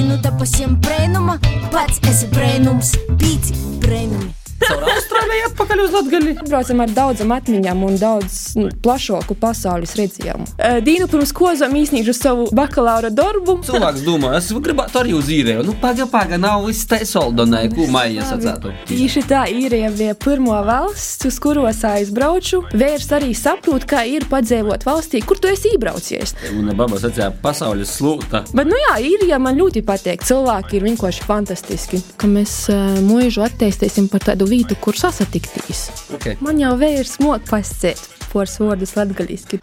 gaidinu te pasiem brēnuma, pats esi brēnums, pīci brēnumi. Caur Austrāliju atpakaļ uz Latgali. Braucam ar daudzām atmiņām un daudz nu, plašāku pasaules redzējumu. Dīnu pirms kozām īsnīšu savu bakalaura darbu. Cilvēks domā, es gribētu arī uz īrēju. Nu, paga, paga, nav viss tā soldonai, ko maija sacētu. Tieši tā īrija bija pirmo valsts, uz kuros aizbraucu. Vērs arī saprot, kā ir padzīvot valstī, kur tu esi iebraucies. Un baba sacīja, pasaules slūta. Bet, nu jā, īrija man ļoti patīk. Cilvēki ir vienkārši fantastiski. Ka mēs uh, mūžu attīstīsim par tādu vietu, kur sasatiktīs. Okay. Man jau vērs mok pasciet pors vārdus latgaliski.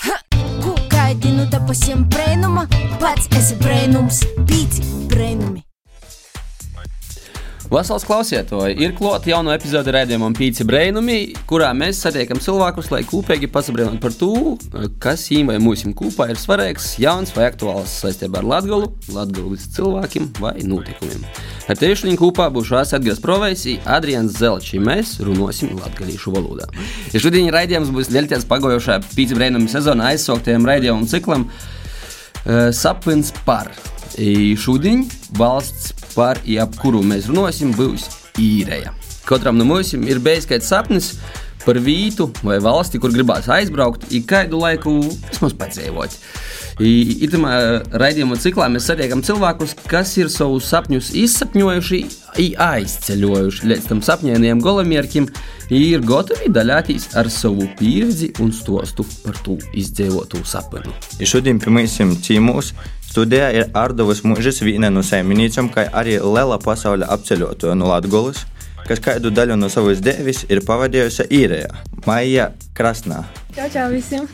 Ko gaidinu te pasiem brēnuma, pats esi brēnums, pīci brēnumi. Vasals klausietāji, ir klāta jauna epizode raidījumam Pīci Brainumi, kurā mēs satiekam cilvēkus, lai kopīgi pasabrinātu par to, kas viņiem vai mūsim kopā ir svarīgs, jauns vai aktuāls saistībā ar Latgolu, Latgolas cilvēkiem vai notikumiem. Ar tevi šodien kopā būšu Edgars Provejs, Adrians Zelčs, mēs runāsim latgalīšu valodā. Ja šodien raidījums būs ļaļties pagojošā Pīci Brainumi sezonā aizsauktiem raidījumu ciklam uh, Sapins par. I šodien valsts par jebkuru mēs runāsim, būs īrēja. Katram no mums ir kāds sapnis par vītu vai valsti, kur gribās aizbraukt, ik kādu laiku vismaz padzīvot. Itamā raidījuma ciklā mēs satiekam cilvēkus, kas ir savus sapņus izsapņojuši, aizceļojuši līdz tam sapņēniem golamierkiem, ir gatavi daļāties ar savu pieredzi un stostu par to izdzīvotu sapni. Šodien pie mums ciemos studijā ir Ardovas mūžas viena no saimniecēm, kā arī liela pasaules apceļotāja no Latvijas, kas kādu daļu no savas dēvis ir pavadījusi īrijā, Maija Krasnā. Čau, čau visiem!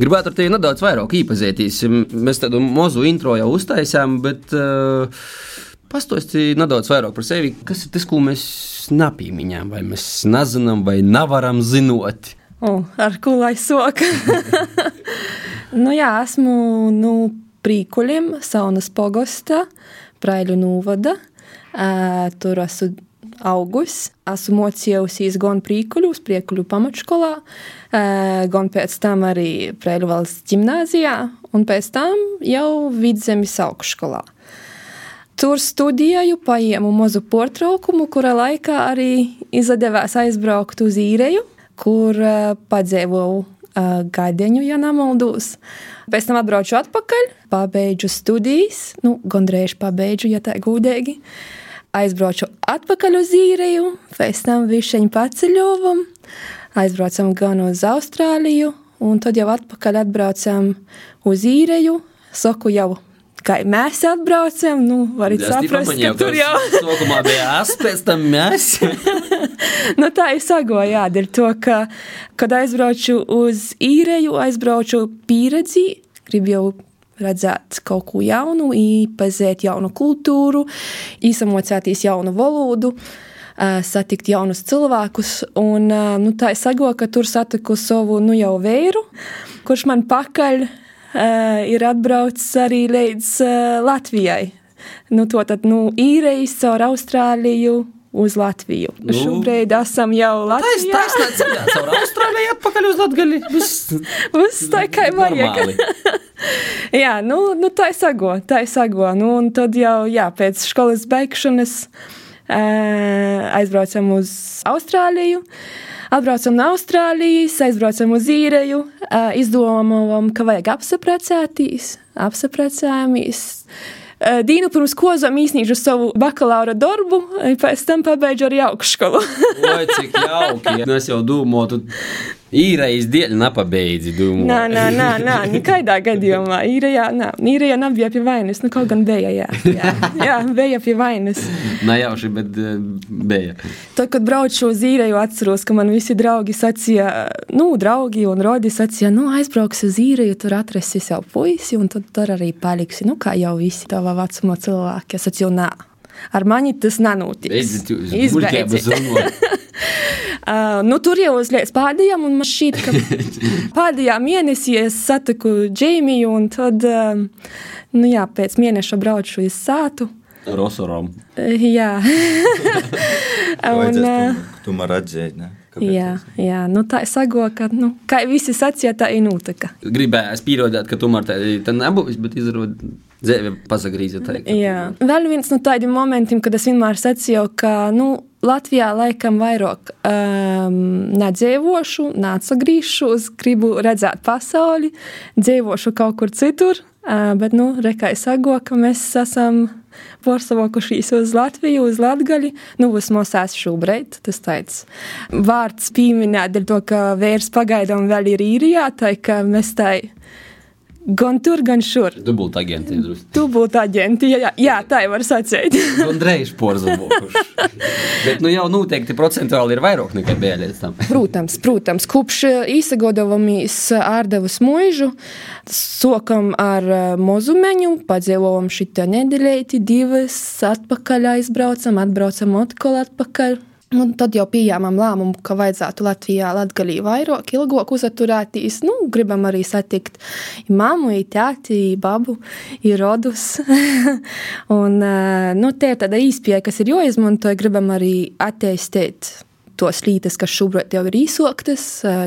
Gribētu ar tevi nedaudz vairāk iepazīties. Mēs tādu mazu intro jau uztaisījām, bet uh, pastāstīsim nedaudz vairāk par sevi. Kas ir tas, ko mēs napīmiņām, vai mēs nezinām, vai nevaram zinot? O, ar ko lai soka? nu jā, esmu nu, prīkuļiem, Saunas pogosta, Praiļu novada. Uh, tur esmu augus. Esmu mocījusies gan prīkuļus, priekuļu pamatskolā, uh, gan pēc tam arī Praiļu valsts ģimnāzijā, un pēc tam jau vidzemes augšskolā. Tur studēju, paņēmu mazu portraukumu, kura laikā arī izdevās aizbraukt uz īreju, kur uh, padzīvoju uh, gadiņu, ja nemaldos. Pēc tam atbraucu atpakaļ, pabeidzu studijas, nu, gandrīz pabeidzu, ja tā gudīgi. Aizbraucu atpakaļ uz īriju, pēc tam višķiņu paceļovam, aizbraucam gan uz Austrāliju, un tad jau atpakaļ atbraucam uz īriju, saku jau kā mēs atbraucam, nu, varat saprast, ka tur jau sākumā bija es, pēc tam mēs. nu, tā ir sagoja, jā, ir to, ka, kad aizbraucu uz īreju, aizbraucu pieredzi, gribu jau redzēt kaut ko jaunu, iepazīt jaunu kultūru, īsamocēties jaunu valodu. Satikt jaunus cilvēkus, un nu, tā ir sagoja, ka tur satiku savu nu, jau vēru, kurš man pakaļ ir atbraucis arī līdz uh, Latvijai. Nu, to tad nu, īrejas caur Austrāliju uz Latviju. Nu, Šobrīd esam jau Latvijā. Tā ir taisnība, caur Austrāliju atpakaļ uz Latgali. Viss tā kā vajag. jā, nu, nu tā ir sago, tā ir sago. Nu, un tad jau, jā, pēc skolas beigšanas uh, aizbraucam uz Austrāliju. Atbraucam no Austrālijas, aizbraucam uz īreju, izdomājam, ka vajag apsaprecēties, apsaprecējamies. Dīnu pirms kozām īsnīšu savu bakalaura darbu, pēc tam pabeidzu arī augšskolu. Oi, cik jauki! Ja. Nu, es jau domāju, īrejas dēļ nepabeidzi. Nē, nē, nē, nē, nekādā gadījumā. Īrejā, nē, īrejā nebija pie vainas. Nu, kaut gan bija, jā. Jā, jā bija pie vainas. Nejauši, bet uh, bija. Tad, kad braucu uz īreju, atceros, ka man visi draugi sacīja, nu, draugi un rodi sacīja, nu, aizbrauks uz īreju, tur atrasi sev puisi, un tad tur arī paliksi, nu, kā jau visi tava vecuma cilvēki. Es sacīju, nē. Ar mani tas nenotiks. Izbeidz. Uh, nu, tur jau uzliek pēdējām, un man šķiet, ka pēdējā mēnesī es satiku Džeimiju, un tad, uh, nu jā, pēc mēneša braucu uz sātu. Rosorom. Uh, jā. un, uh, tu man redzēji, ne? Kāpēc jā, jā, nu tā ir sago, ka, nu, kā visi sacīja, tā ir nūtaka. Gribēju pierādīt, ka tomēr tā, tā nebūs, bet izrādīt Dzīve pazagrīza. Jā. Vēl viens no tādiem momentiem, kad es vienmēr sacīju, ka nu, Latvijā laikam vairāk um, nedzīvošu, neatsagrīšu, gribu redzēt pasauli, dzīvošu kaut kur citur. Uh, bet, nu, rekai sago, ka mēs esam pārsavokušies uz Latviju, uz Latgali. Nu, vismaz es šobrīd, tas tāds vārds pieminēt, dēļ to, ka vērs pagaidām vēl ir īrijā, tā ka mēs tā Gan tur, gan šur. Dubult agenti. Dubult agenti, jā, jā, tā jau var sacīt. Gan reiz porzabokuši. Bet, nu jau noteikti procentuāli ir vairāk nekā bija līdz tam. protams, protams. Kopš īsagodavamies ārdavas mūžu, sokam ar mozumeņu, padzīvojam šitā nedēļēti, divas, atpakaļ aizbraucam, atbraucam atkal atpakaļ. Un tad jau pieņēmām lēmumu, ka vajadzētu Latvijā latgalī vairāk, ilgāk uzturēties. Nu, gribam arī satikt mammu, tēti, babu, rodus. un, nu, tie ir tāda īspēja, kas ir jāizmanto, gribam arī attīstīt tos lītas, kas šobrīd jau ir īsoktas,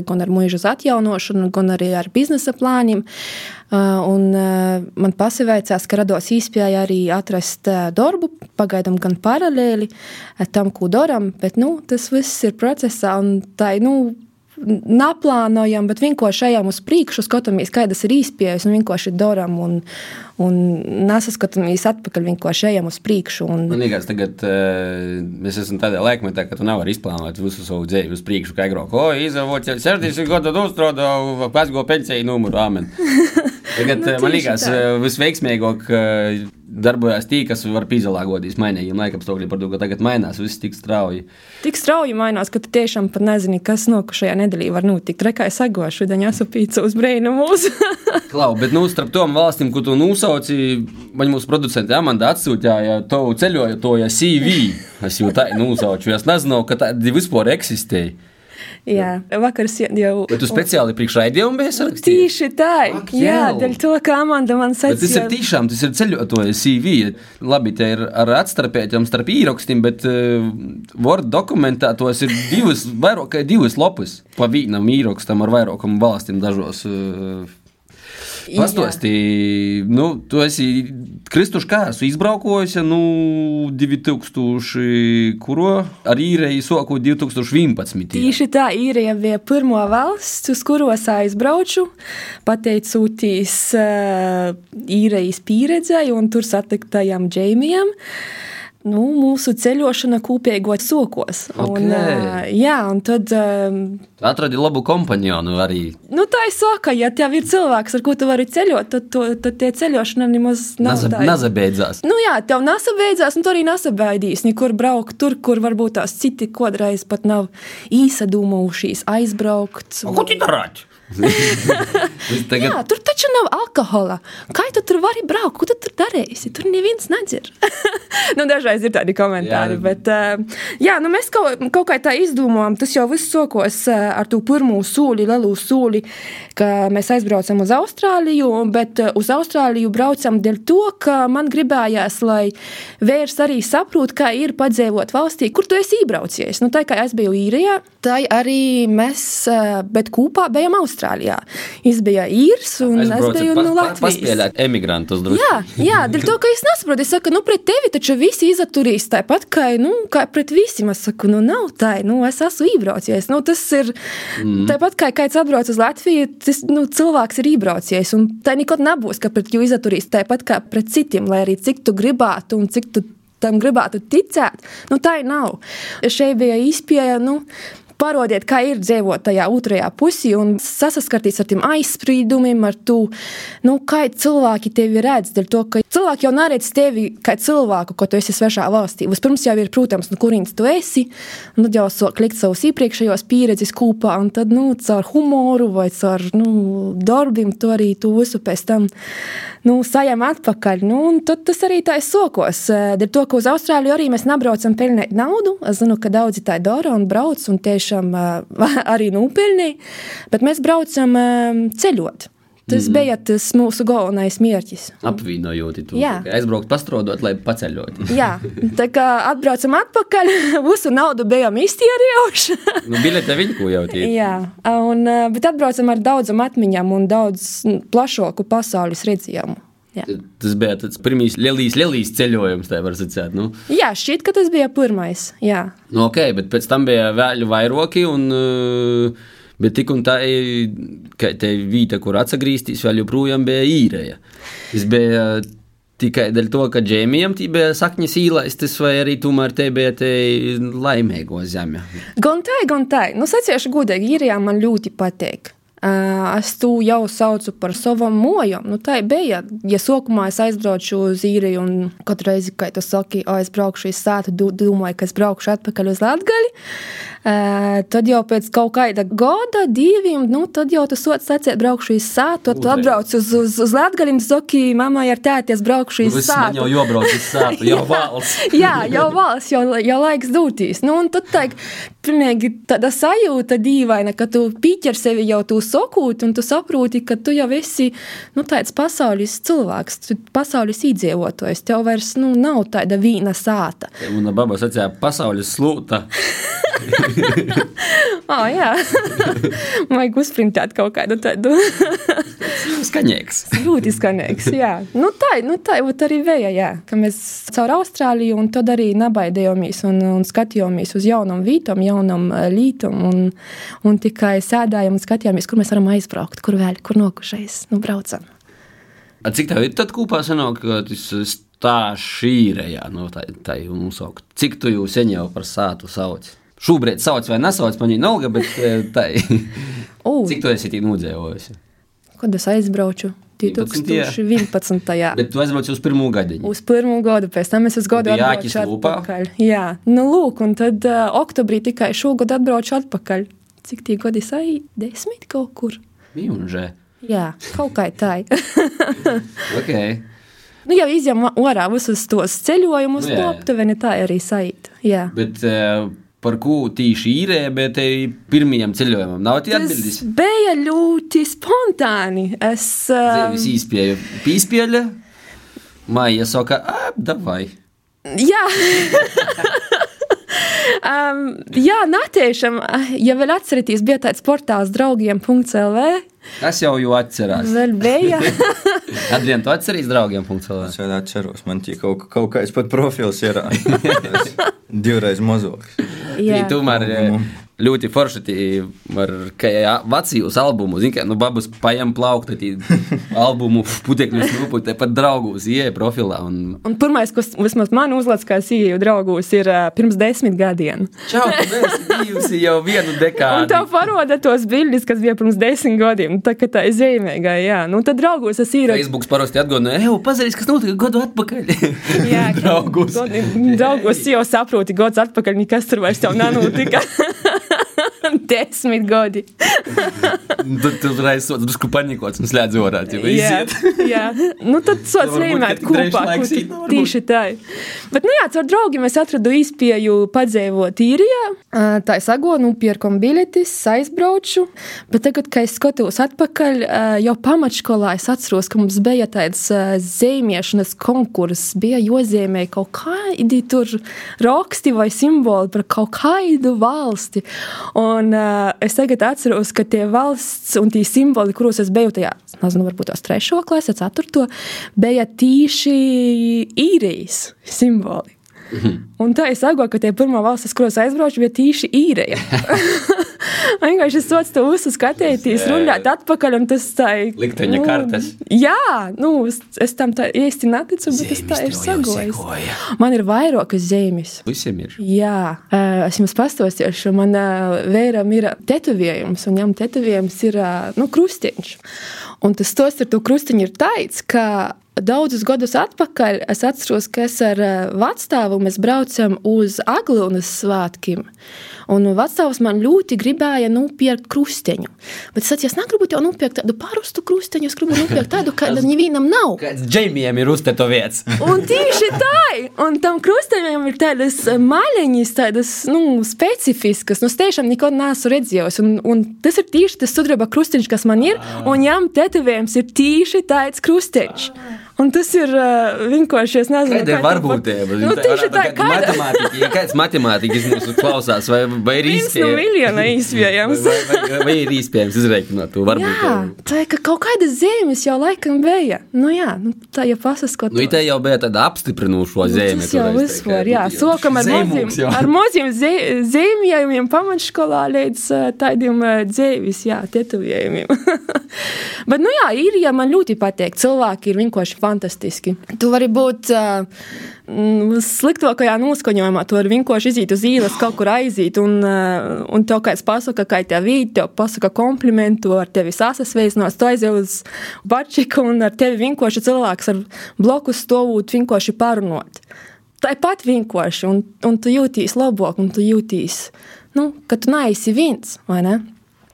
gan ar mūža atjaunošanu, gan arī ar biznesa plāniem. Un man pasiveicās, ka rados īspēja arī atrast darbu, pagaidām gan paralēli tam, ko darām, bet nu, tas viss ir procesā un tā ir. Nu, Neplānojam, bet vienkārši ejam uz priekšu, skatāmies, kādas ir īspējas, un vienkārši darām, un, un nesaskatāmies atpakaļ, vienkārši ejam uz priekšu. Un... Man liekas, tagad mēs esam tādā laikmetā, ka tu nevari izplānot visu savu dzīvi uz priekšu, kā agrāk. O, izavot, 60 gadu uzstrādāju, pēc go pensiju numuru, amen. Tagad nu, man liekas, visveiksmīgāk darbojas tie, kas var pīzelāgoties mainījumiem laikapstākļiem, par to, ka tagad mainās viss tik strauji. Tik strauji mainās, ka tu tiešām pat nezini, kas no šajā nedēļā var notikt. Rekai sagošu, šodien jāsapīca uz brīnu mūsu. Klau, bet nu starp tom valstīm, ko tu nosauci, man mūsu producenti Amanda atsūtīja tavu ceļojotoja CV. Es jau tā nosaucu, es nezinu, ka tādi vispār eksistēja. Jā, vakar jau. Bet tu speciāli priekš raidījumu biji sarakstījis? Tieši tā, Ak, jā, dēļ to, kā Amanda man sacīja. Bet tas ir tiešām, tas ir ceļotojas CV. Labi, te ir ar atstarpētiem starp īrakstiem, bet uh, Word dokumentā tos ir divas, vairāk kā divas lapas pa vienam īrakstam ar vairākam valstīm dažos. Uh, Pastāstīji, nu, tu esi Kristuši kā esmu izbraukojusi, nu, 2000, kuro ar īrēju soku 2011. Tieši tā, īrija bija pirmo valsts, uz kuros aizbrauču, pateicoties uh, īrijas pieredzēju un tur satiktajam Džeimijam. Uh, nu, mūsu ceļošana kopīgos sokos. Okay. Un, uh, jā, un tad. Um, Atradi labu kompanionu arī. Nu, tā ir saka, ja tev ir cilvēks, ar ko tu vari ceļot, tad, to, tad tie ceļošana nemaz nav. Nazabeidzās. Nu jā, tev nasabeidzās, un tu arī nasabaidīs. Nekur braukt tur, kur varbūt tās citi kodreiz pat nav īsadūmušies aizbraukt. Ko tu darāt? tagad... Jā, tur taču nav alkohola. Kā tu tur vari braukt? Ko tu tur darīsi? Tur neviens nedzird. nu, dažreiz ir tādi komentāri. Jā. Bet, uh, jā, nu, mēs kaut, kaut kā tā izdomājam, tas jau viss sokos uh, ar to pirmo sūli, lielu sūli, ka mēs aizbraucam uz Austrāliju. Bet uh, uz Austrāliju braucam dēļ to, ka man gribējās, lai vērs arī saprot, kā ir padzīvot valstī, kur tu esi iebraucies. Nu, tā kā es biju īrijā, tā arī mēs, bet kopā bijām Austrālijā. Austrālijā. Es biju īrs un es, es biju no Latvijas. Paspēlēt emigrantus drusku. Jā, jā, dēļ to, ka es nesaprotu, es saku, nu pret tevi taču visi izturīs tāpat, kā, nu, kā pret visiem. Es saku, nu nav tā, nu es esmu iebraucies. Nu, tas ir mm. tāpat, kā kāds atbrauc uz Latviju, tas nu, cilvēks ir iebraucies. Un tā nekad nebūs, ka pret jū izturīs tāpat kā pret citiem, lai arī cik tu gribētu un cik tu tam gribētu ticēt. Nu, tā nav. Šeit bija izpēja. Nu, parodiet, kā ir dzīvot tajā otrajā pusī un saskarties ar tiem aizspriedumiem, ar to, nu, kā cilvēki tevi redz. To, cilvēki jau neredz tevi kā cilvēku, ko tu esi svešā valstī. Vispirms jau ir, protams, no kurienes tu esi, tad jau sāk likt savus iepriekšējos pieredzes kopā, un tad, nu, caur humoru vai caur, nu, darbiem to arī tu visu pēc tam, nu, sajam atpakaļ. Nu, tad tas arī tā ir sokos. Dēļ to, ka uz Austrāliju arī mēs nebraucam pelnīt naudu. Es zinu, ka daudzi tā dara un brauc un tieši tiešām arī nopelnīja, bet mēs braucam ceļot. Tas mm. bija tas mūsu galvenais mērķis. Apvienojot to aizbraukt, pastrodot, lai paceļot. Jā, tā kā atbraucam atpakaļ, visu naudu bijām iztērējuši. nu, biļete viņu jau tie. Jā, un, bet atbraucam ar daudzām atmiņām un daudz plašāku pasaules redzējumu. Jā. Tas bija tāds pirmīs lielīs, lielīs ceļojums, tā var sacīt. Nu, Jā, šķiet, ka tas bija pirmais. Jā. nu, ok, bet pēc tam bija vēļu vairoki un. Uh, Bet tik un tā, ka tā vieta, kur atgriezties, vēl joprojām bija īrēja. Tas bija tikai dēļ to, ka džēmijam tie bija sakņas īlaistas, vai arī tomēr te bija te laimīgo zeme. Gan tā, gan tā. Nu, sacīšu godīgi, īrijā man ļoti patīk. Es to jau saucu par savam mojam. Nu, tā bija. Ja sākumā es aizbraucu uz īriju un katru reizi, kad tu saki, o, es sātu, domāju, ka es braukšu atpakaļ uz Latgali. Uh, tad jau pēc kaut kāda gada, diviem, nu, tad jau tu sots sacīt, braukšu uz sātu, tad tu atbrauc uz, uz, uz Latgali un tu saki, mammai ar tēti, es braukšu uz man sātu. jau jobrauc uz sātu, jau valsts. Jā, jau valsts, jau, jau laiks doties. Nu, un tad tā ir tāda sajūta dīvaina, ka tu pīķer sevi jau tu sakūt, un tu saproti, ka tu jau esi nu, tāds pasaules cilvēks, tu pasaules iedzīvotājs. Tev vairs nu, nav tāda vīna sāta. Mana baba sacīja, pasaules slūta. Oh, jā, vajag uzprintēt kaut kādu tādu Skaņīgs. ļoti skanīgu. Jā, nu, tā, nu, tā arī vēja, jā, ka mēs caur Austrāliju un tad arī nabaidījāmies un, un skatījāmies uz jaunām vītām, jaunām eh, lītām un, un tikai sēdājām un skatījāmies, kur mēs varam aizbraukt, kur vēl, kur nokušais, nu, braucam. A cik tev ir tad kopā sanāk, ka tas stāsts īrējā, no tā, tā jau nosaukt? Cik tu jau sen jau par sātu sauc? Šobrīd sauc vai nesauc man viņa nalga, bet eh, tā U, Cik tu esi tik nodzīvojusi? kad es aizbraucu? 11. 2011. Jā. Bet tu aizbrauci uz pirmo gadiņu. Uz pirmo gadu, pēc tam es uz gadu atbraucu atpakaļ. Jā, nu lūk, un tad uh, oktobrī tikai šogad atbraucu atpakaļ. Cik tie gadi sai? Desmit kaut kur. Jūnžē. Jā, kaut kā tā. Ok. nu, jau izjām ārā visus tos ceļojumus, Nu, jā. aptuveni tā arī saīt. Jā. Bet eh, par ko tīši īrē, bet te pirmajam ceļojumam nav tie Tas atbildes. bija ļoti spontāni. Es, um, Visi izspēja pīspēļa. Maija saka, ap, davai. jā. um, jā, netiešām, ja vēl atceraties, bija tāds portāls draugiem.lv. Tas jau jau atcerās. Vēl bija. Adrian, tu atceries draugiem punkcelē? Es vēl atceros, man tie kaut, kaut kāds pat profils ir divreiz mazāks. jā. Tomēr eh, ļoti forši ar vecījus albumu. Zini, kā, nu, babas paņem plaukta tī albumu putekļus nupu, te pat draugus ieeja profilā. Un... Un pirmais, kas vismaz man uzlāca, kā sīju draugos, ir uh, pirms desmit gadiem. Čau, tu esi bijusi jau vienu Un dekādi. tā paroda tos bildes, kas bija pirms desmit gadiem. Tā kā tā ir zīmīga, jā. Nu, tad draugos es īru. Facebook parasti atgādina, ej, pazīst, kas notika gadu atpakaļ. Jā, draugus. Draugos jau saproti, gads atpakaļ nekas tur vairs tev nenotika. Desmit gadi. Tad tu reiz sots drusku panikots un slēdz orā. Jā, jā. Nu, tad sots drēbes kopā. varbūt. Tieši tā. Bet, nu jā, caur draugiem es atradu izpēju padzēvot īrijā. Tā es ago, nu, pierkom biļetes, aizbraucu. Bet tagad, kad es skatos atpakaļ, jau pamatškolā es atceros, ka mums bija tāds zīmēšanas konkurss. Bija jozīmē kaut kādi tur raksti vai simboli par kaut kādu valsti. Un uh, es tagad atceros, ka tie valsts un tie simboli, kuros es biju tajā, nezinu, varbūt tās trešo klasi, ceturto, bija tīši īrijas simboli. Un tā es saprotu, ka tie pirmā valsts, uz kuras aizbraucu, bija tīši īrija. Vienkārši es socu to visu skatīties, runāt atpakaļ, un tas tā ir. Likteņa kartes. Jā, nu, es, tam tā īsti neticu, bet tas tā ir sagojis. Man ir vairākas zīmes. Visiem ir. Jā, eh, es jums pastāstīšu, man eh, vēram ir tetovējums, un viņam tetovējums ir eh, nu, krustiņš. Un tas tos ar to krustiņu ir tāds, ka daudzus gadus atpakaļ es atceros, ka es ar eh, vecstāvu mēs braucam uz Aglūnas svētkiem. Un vecāks man ļoti gribēja nopirkt krustiņu. Bet es teicu, es negribu tev nopirkt tādu parastu krustiņu, es gribu nopirkt tādu, kāda nevienam nav. Džeimijam ir uztetovēts. Un tieši tā, un tam krustojumam ir tādas maļiņas, tādas nu, specifiskas. Nu, es tiešām nekad neesmu redzējis. Un, un tas ir tieši tas sudraba krustiņš, kas man ir, un jām tetovējums ir tieši tāds krustiņš. Un tas ir uh, vienkārši, es nezinu, Kāda ir varbūtība? Nu, tieši tā, kāda. matemātika, ja kāds matemātikas mums klausās, vai, vai ir no izpējams? miljona iespējams. Vai, vai, vai ir iespējams izreikināt to Jā, varbūtību? tā ir ka kaut kāda zemes jau laikam bija. Nu, jā, nu, tā jau pasaskot. Nu, tā jau bija tāda apstiprinoša zeme. Nu, Tas jau var, jā. nu, Sokam ar jau. ar maziem ze- zīmējumiem pamatskolā līdz uh, tādiem uh, dzēvis, jā, tetovējumiem. Bet, nu jā, ir, ja man ļoti patīk, cilvēki ir vienkārši fantastiski. Tu vari būt uh, sliktākajā noskaņojumā, tu vari vienkārši iziet uz ielas, kaut kur aiziet, un, uh, un tev kāds pasaka, ka tev vīd, tev pasaka komplimentu, ar tevi sasasveicinās, tu aizies uz bačiku, un ar tevi vienkārši cilvēks ar bloku stāvot vienkārši parunot. Tāpat vienkārši, un, un tu jūties labāk, un tu jūties, nu, ka tu neesi viens, vai ne?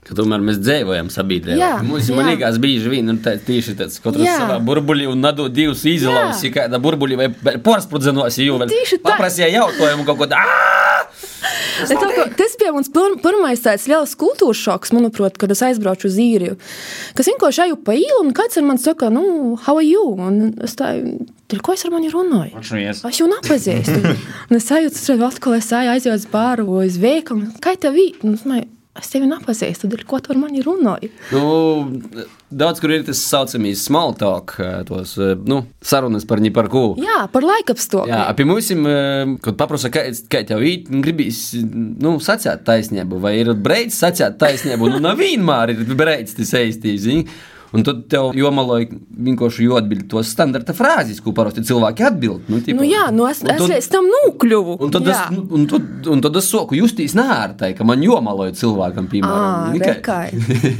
Ka tomēr mēs dzīvojam sabiedrībā. Jā, Mums man liekas, bieži vien ir tā, tieši tāds, ka katrs savā burbuļī un nado divus izlausi, kāda burbuļī vai porsprudzinosi, jo vēl Tieši tā. paprasīja jautājumu kaut ko tādu. Tev, ka tas bija mans pir, pirmais tāds liels kultūras šoks, manuprāt, kad es aizbraucu uz īriju. Kas vienkārši eju pa ielu, un kāds ar mani saka, nu, how are you? Un es tā, "Tad ko es ar mani runāju? Es jau nepazīstu. Un es ir atkal, es eju aizjūt uz bāru uz veikalu. Kā tev vīt? Es tevi nepazīstu, tad ko tu ar mani runāji? Nu, daudz kur ir tas saucamais small talk, eh, tos eh, nu, sarunas par viņu par ko. Jā, par laikapstākļiem. Jā, apie mums, kad paprasa, kā, kā tev īt, gribīs, nu, sacēt taisnību, vai ir breids sacēt taisnību, nu, nav vienmēr ir breids tas eistīs. Un tad tev jomaloja vienkārši atbild tos standarta frāzes, ko parasti cilvēki atbild. Nu, tipa, Nu, jā, nu es, es, tad- es tam nokļuvu. Un tad, es, Jā. un, tad, un tad es soku justīs nērtai, ka man jomaloja cilvēkam, piemēram. rekai.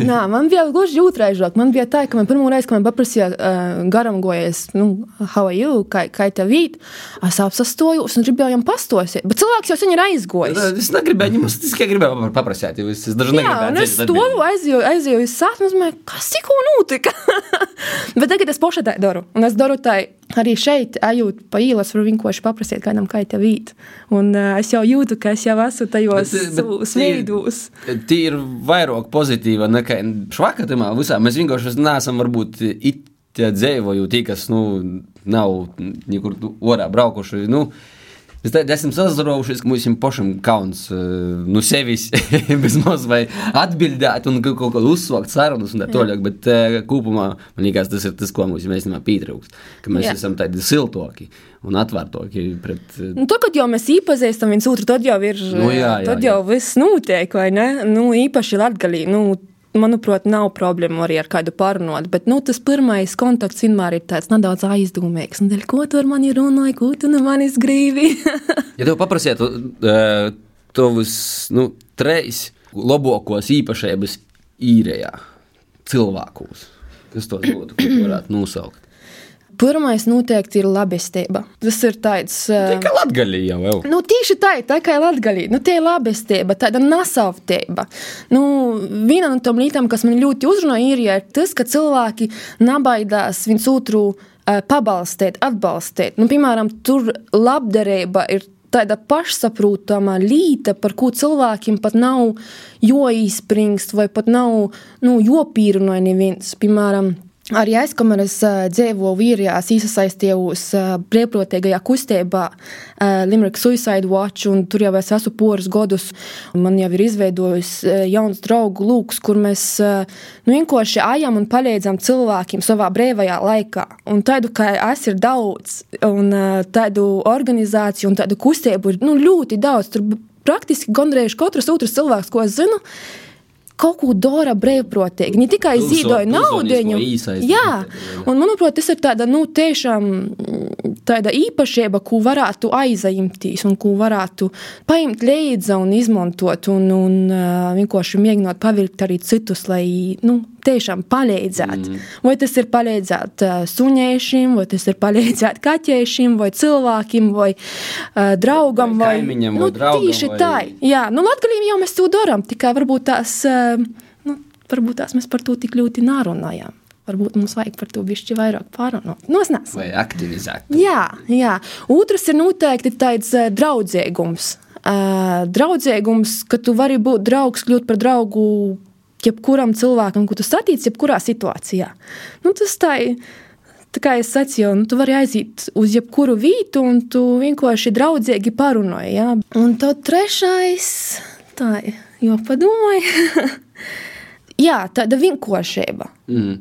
Nā, man bija gluži jūtraizāk. Man bija tā, ka man pirmo reizi, kad man paprasīja uh, garam gojas, nu, how are you, kā, kā tev vīt, es apsastojos un gribēju viņam pastosiet. Bet cilvēks jau sen ir aizgojis. Es negribēju, viņam es tikai gribēju paprasīt, es, es dažu Jā, un es stāvu, aizēju, aizēju es domāju, kas tikko notika. Bet tagad es pašai tā daru. Un es daru tā arī šeit, ejot pa ielas, varu vienkārši paprasīt kādam, kā tev vīt. Un uh, es jau jūtu, ka es jau esmu tajos bet savos tie ir- veidos. Vairāk pozitīva nekā švakatamā visā. Mēs vienkārši neesam varbūt it dzīvoju tie, kas, nu, nav nekur orā braukuši. Nu, Es tādu esmu sazarojušies, ka mums pašam kauns eh, no sevis bezmaz vai atbildēt un kaut ko uzsākt sarunas un tā tālāk, bet eh, kopumā man liekas, tas ir tas, ko mums īstenībā pietrūkst. Ka mēs Jā. Jā. esam tādi siltoki un atvērtoki pret. eh, Nu, tad, kad jau mēs iepazīstam viens otru, tad jau ir. Nu, jā, jā, tad jā. jau viss notiek, vai ne? Nu, īpaši latgalī. Nu, Manuprāt, nav problēma arī ar kādu parunot, bet nu, tas pirmais kontakts vienmēr ir tāds nedaudz aizdomīgs. Dēļ, ko tu ar mani runāji, ko tu no manis gribi? Ja tev paprasītu uh, tos nu, trīs labākos īpašības īrijā, cilvēkos, kas tos būtu, ko tu varētu nosaukt? Pirmais noteikti ir labestība. Tas ir tāds. Uh, Tikai latgaļi jau jau. Nu, tieši tā, tā kā latgalī, nu, tā ir labestība, tāda nasavtība. Nu, viena no tām lietām, kas man ļoti uzrunāja, ir, ir tas, ka cilvēki nabaidās viens otru uh, pabalstīt, atbalstīt. Nu, piemēram, tur labdarība ir tāda pašsaprotama lieta, par ko cilvēkiem pat nav joīspringst vai pat nav nu, jopīrunāja neviens. Piemēram, Arī es, kamēr es uh, dzīvoju Vīrijā, es iesaistījos brīvprātīgajā kustībā Limerick Suicide Watch, un tur jau es esmu poras gadus. Man jau ir izveidojis jauns draugu lūks, kur mēs nu, vienkārši ejam un palīdzam cilvēkiem savā brīvajā laikā. Un tādu, kā es ir daudz, un tādu organizāciju un tādu kustību ir nu, ļoti daudz. Tur praktiski gandrīz katrs otrs cilvēks, ko es zinu, kaut ko dara brīvprātīgi. Ne tikai ziedoja naudu. Jā, un manuprāt, tas ir tāda nu, tiešām mm, tāda īpašība, ko varētu aizņemties un ko varētu paņemt līdzi un izmantot un, un uh, vienkārši mēģināt pavilkt arī citus, lai nu, tiešām palīdzētu. Mm. Vai tas ir palīdzēt uh, suņēšiem, vai tas ir palīdzēt kaķēšiem, vai cilvēkiem, vai uh, draugam, Vai vai, nu, vai draugam, Tieši vai- tā. Jā, nu, Latvijā jau mēs to darām, tikai varbūt tās, eh, nu, varbūt tās mēs par to tik ļoti nerunājām. Varbūt mums vajag par to bišķi vairāk pārunāt. Nu, es nezinu. Vai aktivizēt? Jā, jā. Otrs ir noteikti tāds uh, draudzīgums. Uh, draudzīgums, ka tu vari būt draugs, kļūt par draugu jebkuram cilvēkam, ko tu satiec, jebkurā situācijā. Nu, tas tā ir. tā kā es sacīju, nu, tu vari aiziet uz jebkuru vietu, un tu vienkārši draudzīgi parunāji. Ja? Un tad trešais, tā jau padomāju, jā, tāda vienkāršība. Mm.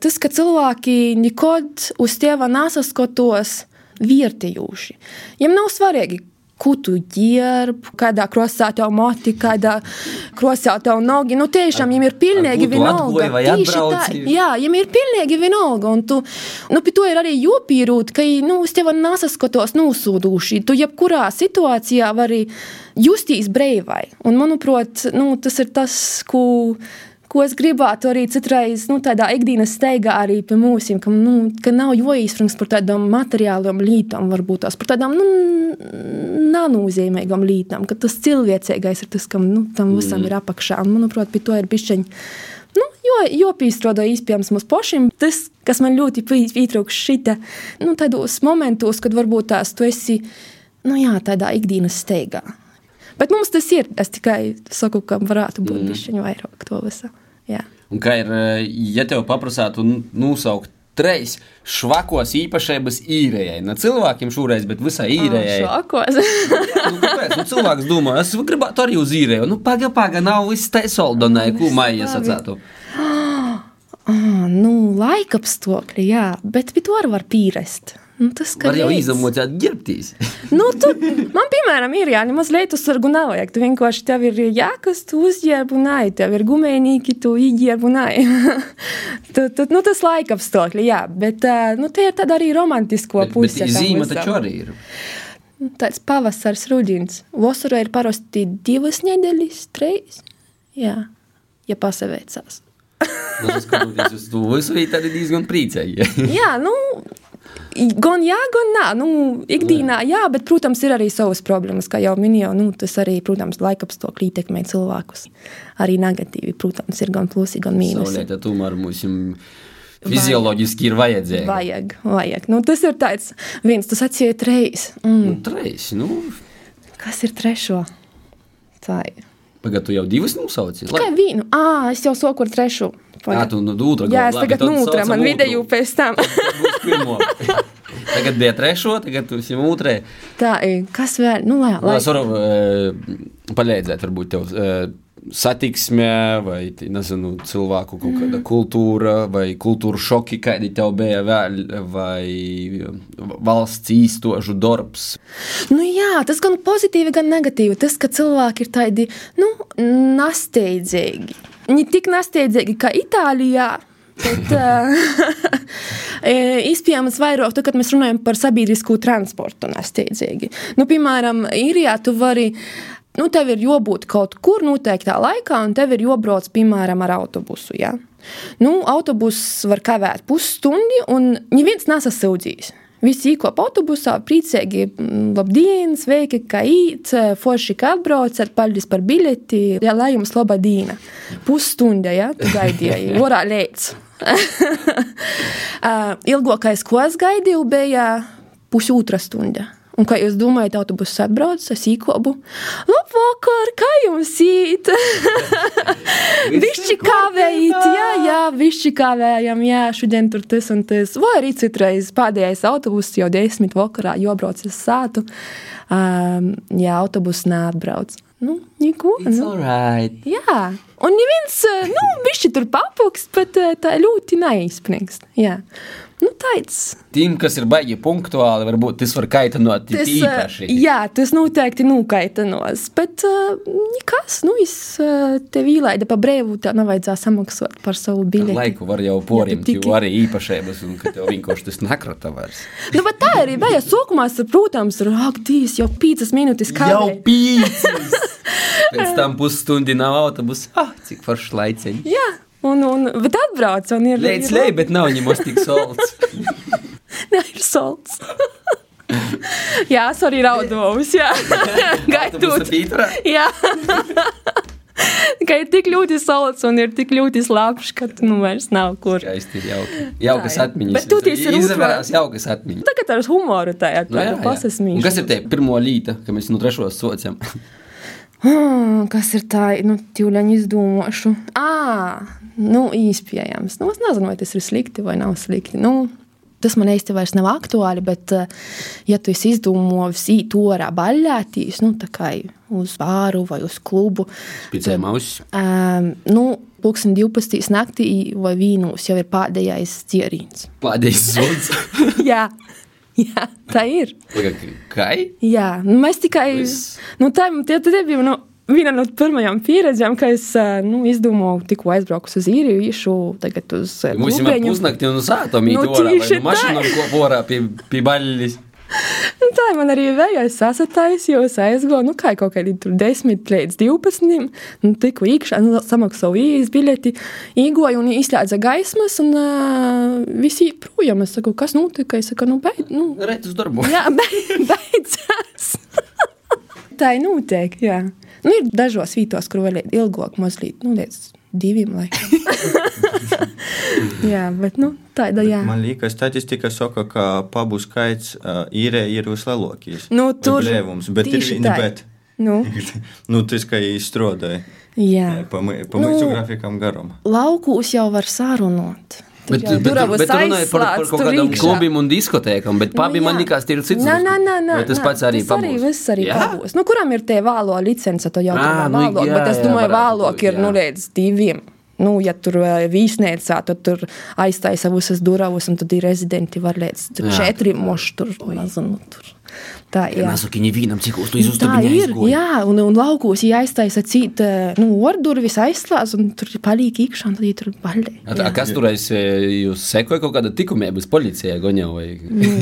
Tas, ka cilvēki nekad uz tevi nesaskatos vērtījuši. Viņam nav svarīgi, ko tu ģērbi, kādā krosā tev moti, kādā krosā tev nogi. Nu, tiešām, viņam ir pilnīgi vienalga. Tieši tā, jā, viņam ir pilnīgi vienalga. Un tu, nu, pie to ir arī jopīrūt, ka, nu, uz tevi nesaskatos nosūduši. Tu jebkurā situācijā vari justies breivai. Un, manuprāt, nu, tas ir tas, ko ko es gribētu arī citreiz nu, tādā ikdienas steigā arī pie mums, ka, nu, ka nav jāizfrungs par tādām materiālām lietām, varbūt tās par tādām nu, nanozīmīgām lietām, ka tas cilvēcīgais ir tas, kam nu, tam visam mm. ir apakšā. Un, manuprāt, pie to ir bišķiņ. Nu, jo, jo pīstrādā iespējams mums pašiem. Tas, kas man ļoti pietrūkst šita, nu, tādos momentos, kad varbūt tās tu esi, nu jā, tādā ikdienas steigā. Bet mums tas ir. Es tikai saku, ka varētu būt mm. bišķiņu vairāk to visu. Jā. Un kā ir, ja tev paprasātu nosaukt treis švakos īpašības īrējai. Ne cilvēkiem šoreiz, bet visai īrējai. Švakos? nu, kāpēc? Nu, cilvēks domā, es gribētu arī uz īrēju. Nu, paga, paga, nav viss tai soldonai, ko maija sacētu. Ah, nu, laikapstākļi, jā, bet pie to arī var pīrest. Nu, tas var jau izamocēt ģērbtīs. nu, tu, man, piemēram, ir jāņem mazliet uzsargu nav vajag. Tu vienkārši tev ir jākas, tu uzģērb un ai, tev ir gumēnīki, tu iģērb un ai. tu, tu, nu, tas laika apstākļi, jā, bet nu, tie ir tāda arī romantisko pusi. Bet zīme taču arī ir. Tāds pavasars, ruģins. Vasarā ir parasti divas nedēļas, trīs. Jā, ja pasavēcās. nu, tas, uz to visu, tad ir diezgan priecīgi. jā, nu, Gan jā, gan nē. Nu, ikdienā jā, bet, protams, ir arī savas problēmas, kā jau minēju. Nu, tas arī, protams, laikapstākļi ietekmē cilvēkus. Arī negatīvi, protams, ir gan plusi, gan mīnusi. Saulēta tomēr mums fizioloģiski ir vajadzīga. Vajag, vajag. Nu, tas ir tāds viens, tas atsiet reizes. Mm. Nu, treis, nu. Kas ir trešo? Tā ir. Pagaidā, tu jau divas nosauci? Tikai vienu. Ā, es jau soku ar trešo. Jā, tu nu dūtra. Jā, es tagad nūtra, man vidēju pēc tam. tagad bija trešo, tagad tu esi mūtrē. Tā, kas vēl? Nu, lai, lai. Es varu uh, palīdzēt, varbūt tev. Uh, satiksmē, vai nezinu, cilvēku kaut kāda kultūra, vai kultūra šoki, kādi tev bija vēl, vai valsts īstošu darbs. Nu jā, tas gan pozitīvi, gan negatīvi. Tas, ka cilvēki ir tādi, nu, nasteidzīgi. Ne tik nasteidzīgi kā Itālijā, Bet, uh, iespējams, vairāk, tad, kad mēs runājam par sabiedrisko transportu, nesteidzīgi. Nu, piemēram, īrijā tu vari nu, tev ir jābūt kaut kur noteiktā laikā, un tev ir jābrauc, piemēram, ar autobusu. Ja? Nu, autobuss var kavēt pusstundi, un neviens nesasūdzīs. Visi īkop autobusā, priecīgi, mm, labdien, sveiki, kā īt, forši, kā atbraucat, paldies par biļeti, ja lai jums laba diena. Pusstunda, ja, tu gaidīji, orā lēc. Ilgākais, ko es gaidīju, bija pusotra stunda. Un, kā jūs domājat, autobuss atbrauc, es īkobu. Labvakar, kā jums īt? Višķi kavējīt, jā, jā, višķi kavējam, jā, šodien tur tas un tas. Vai arī citreiz pēdējais autobuss jau desmit vakarā, jo brauc uz sātu. Um, jā, autobuss neatbrauc. Nu, neko. Nu. alright. Jā, un neviens, nu, višķi tur papukst, bet tā ļoti neizspriekst. Jā. Nu, tāds. Tiem, kas ir baigi punktuāli, varbūt tas var kaitinot tas, īpaši. Jā, tas noteikti nokaitinās. Bet uh, kas, nu, es uh, tev īlaida pa brīvu, tev nevajadzēja samaksāt par savu biļeti. Laiku var jau porimt, jo arī īpašības, un ka tev vienkārši tas nekrata vairs. nu, bet tā arī bija. Sākumā, protams, ir, ak, Dievs, jau pīcas minūtes kā. Jau pīcas! Pēc tam pusstundi nav autobusa. Ah, cik foršs laiciņš. Jā. Un, un, bet atbrauc un ir. Lēc, lej, bet nav ņemos tik solts. Nē, ir solts. jā, es arī raudovus, jā. Gaitūt. jā. ka ir tik ļoti salds un ir tik ļoti slāpš, ka nu vairs nav kur. Skaisti ir jauki. Jaukas atmiņas. Bet tu tīs ir izvērās jaukas atmiņas. Tagad ar humoru tā, jā, tā, nu, pasasmīšu. Kas ir tie pirmo līta, ka mēs no trešos sociam? Hmm, kas ir tā, nu, tīvļaņa izdomāšu? Ā, nu, īspējams. Nu, es nezinu, vai tas ir slikti vai nav slikti. Nu, tas man īsti vairs nav aktuāli, bet, eh, ja tu esi izdomājis īt orā baļķētīs, nu, tā kā uz bāru vai uz klubu, Picēm ausis. um, nu, pulksten 12. naktī vai vīnos jau ir pēdējais dzierīns. Pādējais suns. jā, jā, tā ir. Kai? Jā, nu, mēs tikai. Viss. Nu, tā tie, tie bija nu, viena no pirmajām pieredzēm, kad es nu, izdomāju, tikko aizbraucu uz īriju, īšu tagad uz ā, Mums Lubēņu. pusnakti un sāta mīt Nu, tieši nu tā. ko porā pie, pie baļļis. Tā man arī jo es aizgāju nu, kā kaut kādi tur 10 līdz 12. Nu, tikko iekšā, nu, samaksu īres biļeti, īgoju un izslēdza gaismas, un uh, visi projām. Es saku, kas notika? Es saku, nu, beid, nu, Rēt uz darbu. jā, beid, beidzās. tā ir noteikti, jā. Nu, ir dažos vītos, kur vēl ilgāk mazliet, nu, līdz diviem laikam. jā, bet, nu, tāda, jā. Man liekas, statistika saka, ka pabu skaits uh, īrē ir vislielākais. Nu, tur blēvums, bet ir tā. bet. Nu, nu, tas, ka izstrādāja jā. pa, mī- pa Nu, grafikam garam. Laukūs jau var sarunāt. Bet, bet, bet, bet runāja par, par kaut kādām klubiem un diskotēkām, bet pabi man jā. likās, tie ir cits. Nē, nē, nē, Vai tas pats arī tas arī pabūs? viss arī pabūs. Nu, kuram ir tie vālo licence, to jau Ā, tur nu, vālo, bet es domāju, būt, ir, nu, līdz diviem. Nu, ja tur vīsnēcā, tad tur aiztaisa visas durvis, un tad ir rezidenti var līdz četriem moši tur, nezinu, tur. Tā, jā. Mēs sakām, vīnam, cik uz to Tā ir. Jā, un, un laukos ja aiztaisa cīt, eh, nu, ordurvis aizslēdz, un tur palīk iekšā, un tad tur baļķi. A, kas turēs, jūs sekoja kaut kāda tikumēbas policijai goņā vai?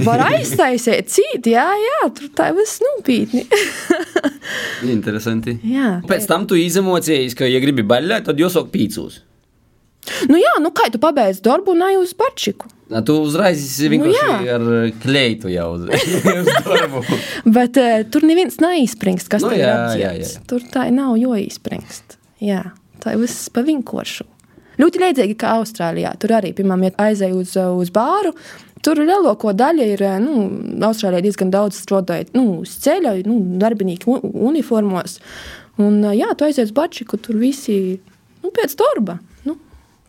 Var aiztaisīt cīt, jā, jā, tur tā viss nopietni. Interesanti. jā. Pēc tam tu izemocējies, ka, ja gribi baļļēt, tad jūs sok pīcūs. Nu jā, nu kā tu pabeidz darbu un ej uz pačiku. Na, tu uzreiz vienkārši Nu, jā. ar kleitu jau uz, darbu. Bet uh, tur neviens neizspringst, kas Nu tur ir jā, jā, jā. Tur tā nav joīspringst. Jā, tā ir viss pa vinkošu. Ļoti līdzīgi kā Austrālijā. Tur arī, piemēram, ja aizēju uz, uh, uz bāru, tur lielāko daļu ir, nu, Austrālijā diezgan daudz strādājot, nu, uz ceļa, nu, darbinīgi u- uniformos. Un, jā, tu aizies bačiku, tur visi, nu, pēc darba. Nu,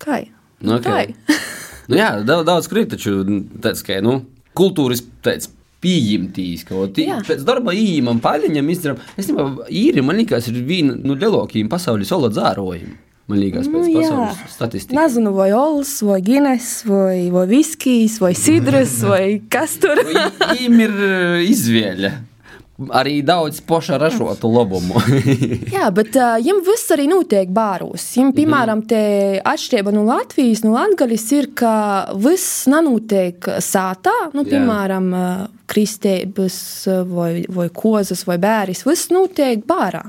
kā? Nu, okay. nu, jā, daudz, daudz krīt, taču tāds, ka, nu, kultūras tāds pieņemtīs, ka tī, pēc darba īņķim, paļņam izdarām. Es nezinu, īri, man liekas, ir viena no nu, lielākajiem pasaules solo dzērojumiem. Man liekas, pēc Nu, pasaules statistikas. Nezinu, vai olas, vai gines, vai, vai viskijs, vai sidras, vai kas tur ir. Viņam ir eh, izvēle. Arī daudz poša ražotu labumu. Jā, bet uh, viņam viss arī notiek bāros. Viņam, piemēram, te atšķirība no Latvijas, no Latvijas ir, ka viss nenotiek sātā, nu, Jā. piemēram, kristības uh, vai, vai kozas vai bēris. Viss notiek bārā.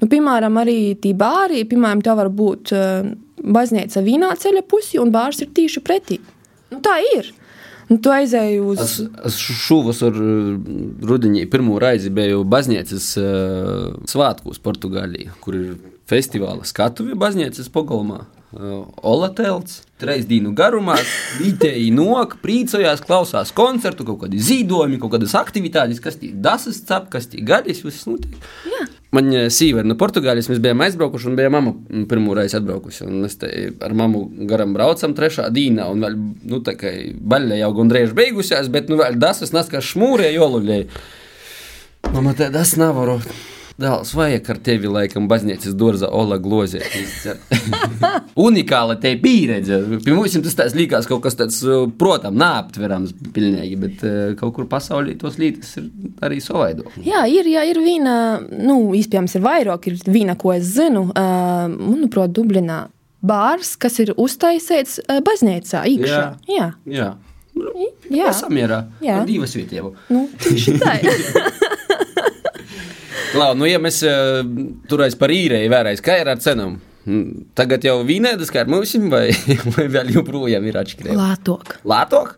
Nu, piemēram, arī tie bāri, piemēram, tā var būt baznīca vienā ceļa pusī un bārs ir tieši pretī. Nu, tā ir. Nu, tu aizēji uz. Es, es šovasar rudenī pirmo reizi biju baznīcas uh, svētkos Portugālijā, kur ir festivāla skatuve baznīcas pagalmā. Uh, Ola telts, trīs dienu garumā, vietēji nok, priecājās, klausās koncertu, kaut kādi zīdojumi, kaut kādas aktivitātes, kas tie dasas cap, kas tie gaļas, viss notiek. Man sīva ir no Portugāles, mēs bijām aizbraukuši, un bija mamma pirmo reizi atbraukusi. Un mēs te ar mammu garam braucam trešā dīnā, un vēl, nu, tā kā baļļa jau gandrīz beigusies, bet, nu, vēl dasas nas kā šmūrē jolulēji. Mama, tā tas nav varu. Dēls, vajag ar tevi, laikam, baznīcas dārza Ola glozē. Unikāla te pieredze. Pie mums tas tāds likās kaut kas tāds, protams, neaptverams pilnīgi, bet eh, kaut kur pasaulī tos lietas ir arī savaido. Jā, ir, jā, ir viena, nu, iespējams, ir vairāk, ir viena, ko es zinu, uh, manuprāt, Dublinā. Bārs, kas ir uztaisīts baznīcā, iekšā. Jā, Jā. jā. Samierā. Jā. Ar divas vietievu. Nu, tieši tā. Lau, nu, ja mēs uh, turēsim par īrēju, vērēs, kā ir ar cenām. Mm, Tagad jau vīnēdas, kā ar mums, vai, vai vēl joprojām ir atšķirība? Lātok. Lātok,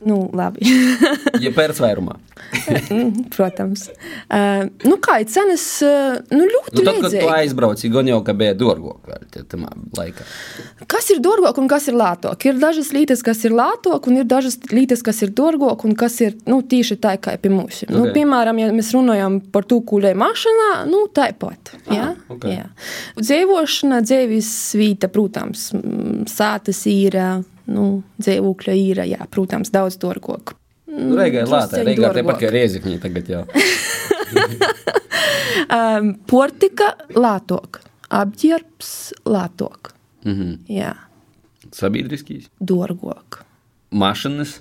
Nu, labi. ja pērts vairumā. Mm, Protams. Uh, nu, kā ir cenas, uh, nu, ļoti Nu, tad, kad tu līdzīgi. aizbrauci, gan jau, ka bija dārgāk tamā laikā. Kas ir dārgāk un kas ir lētāk? Ir dažas lietas, kas ir lētāk, un ir dažas lietas, kas ir dārgāk, un kas ir nu, tieši tā kā pie mums. Okay. Nu, piemēram, ja mēs runājam par to kūlē mašīnā, nu, tāpat. Jā, ok. jā. Dzīvošana, dzīves vīta, protams, sātas ir. Nu, dzīvokļa īra, jā, protams, daudz dārgāk. Nu, Reigai ir lētā, Drusceņ Reigai ir tepat kā riezikņi tagad jau. Um, portika lētāk, apģērbs lētāk, Mhm. jā, Sabiedriskīs. dārgāk. Mašinas.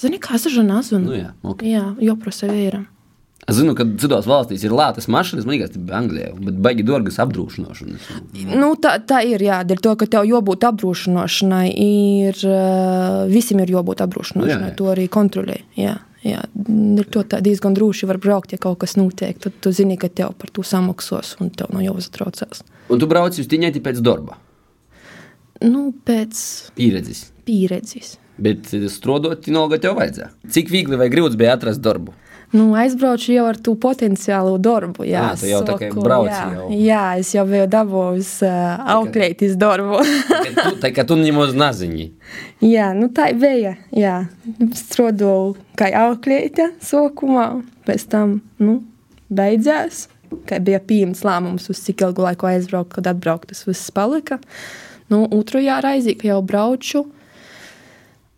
Zini, kā es ar nezinu? Nu jā, ok. Jā, joprojām vīram. Es zinu, ka citās valstīs ir lētas mašīnas, man liekas, tas bija Anglijā, bet baigi dārgas apdrošināšanas. Nu, tā, tā ir, jā, dēļ to, ka tev jābūt apdrošināšanai, ir, uh, visiem ir jābūt apdrošināšanai, Jā, jā. to arī kontrolē. Jā, jā. Dēļ to diezgan droši var braukt, ja kaut kas notiek, tad tu zini, ka tev par to samaksās un tev nav jāuztraucās. Un tu brauc uz Tiņēti pēc darba, Nu, pēc pieredzes. pieredzes. Bet strādāt, vienalga tev vajadzēja. Cik viegli vai grūti bija atrast darbu? Nu, aizbraucu jau ar to potenciālu darbu. Jā, tu jau tā kā saku, brauci jā, jau. jā, es jau biju dabūjis uh, auklētis darbu. Tā kā tu nemaz nezini. jā, nu tā bija. Jā, strādāju kā auklēta sākumā, pēc tam nu, beidzās. Kā bija pieņemts lēmums, uz cik ilgu laiku aizbraukt, kad atbraukt, tas viss palika. Nu, otrajā reizē, kad jau braucu,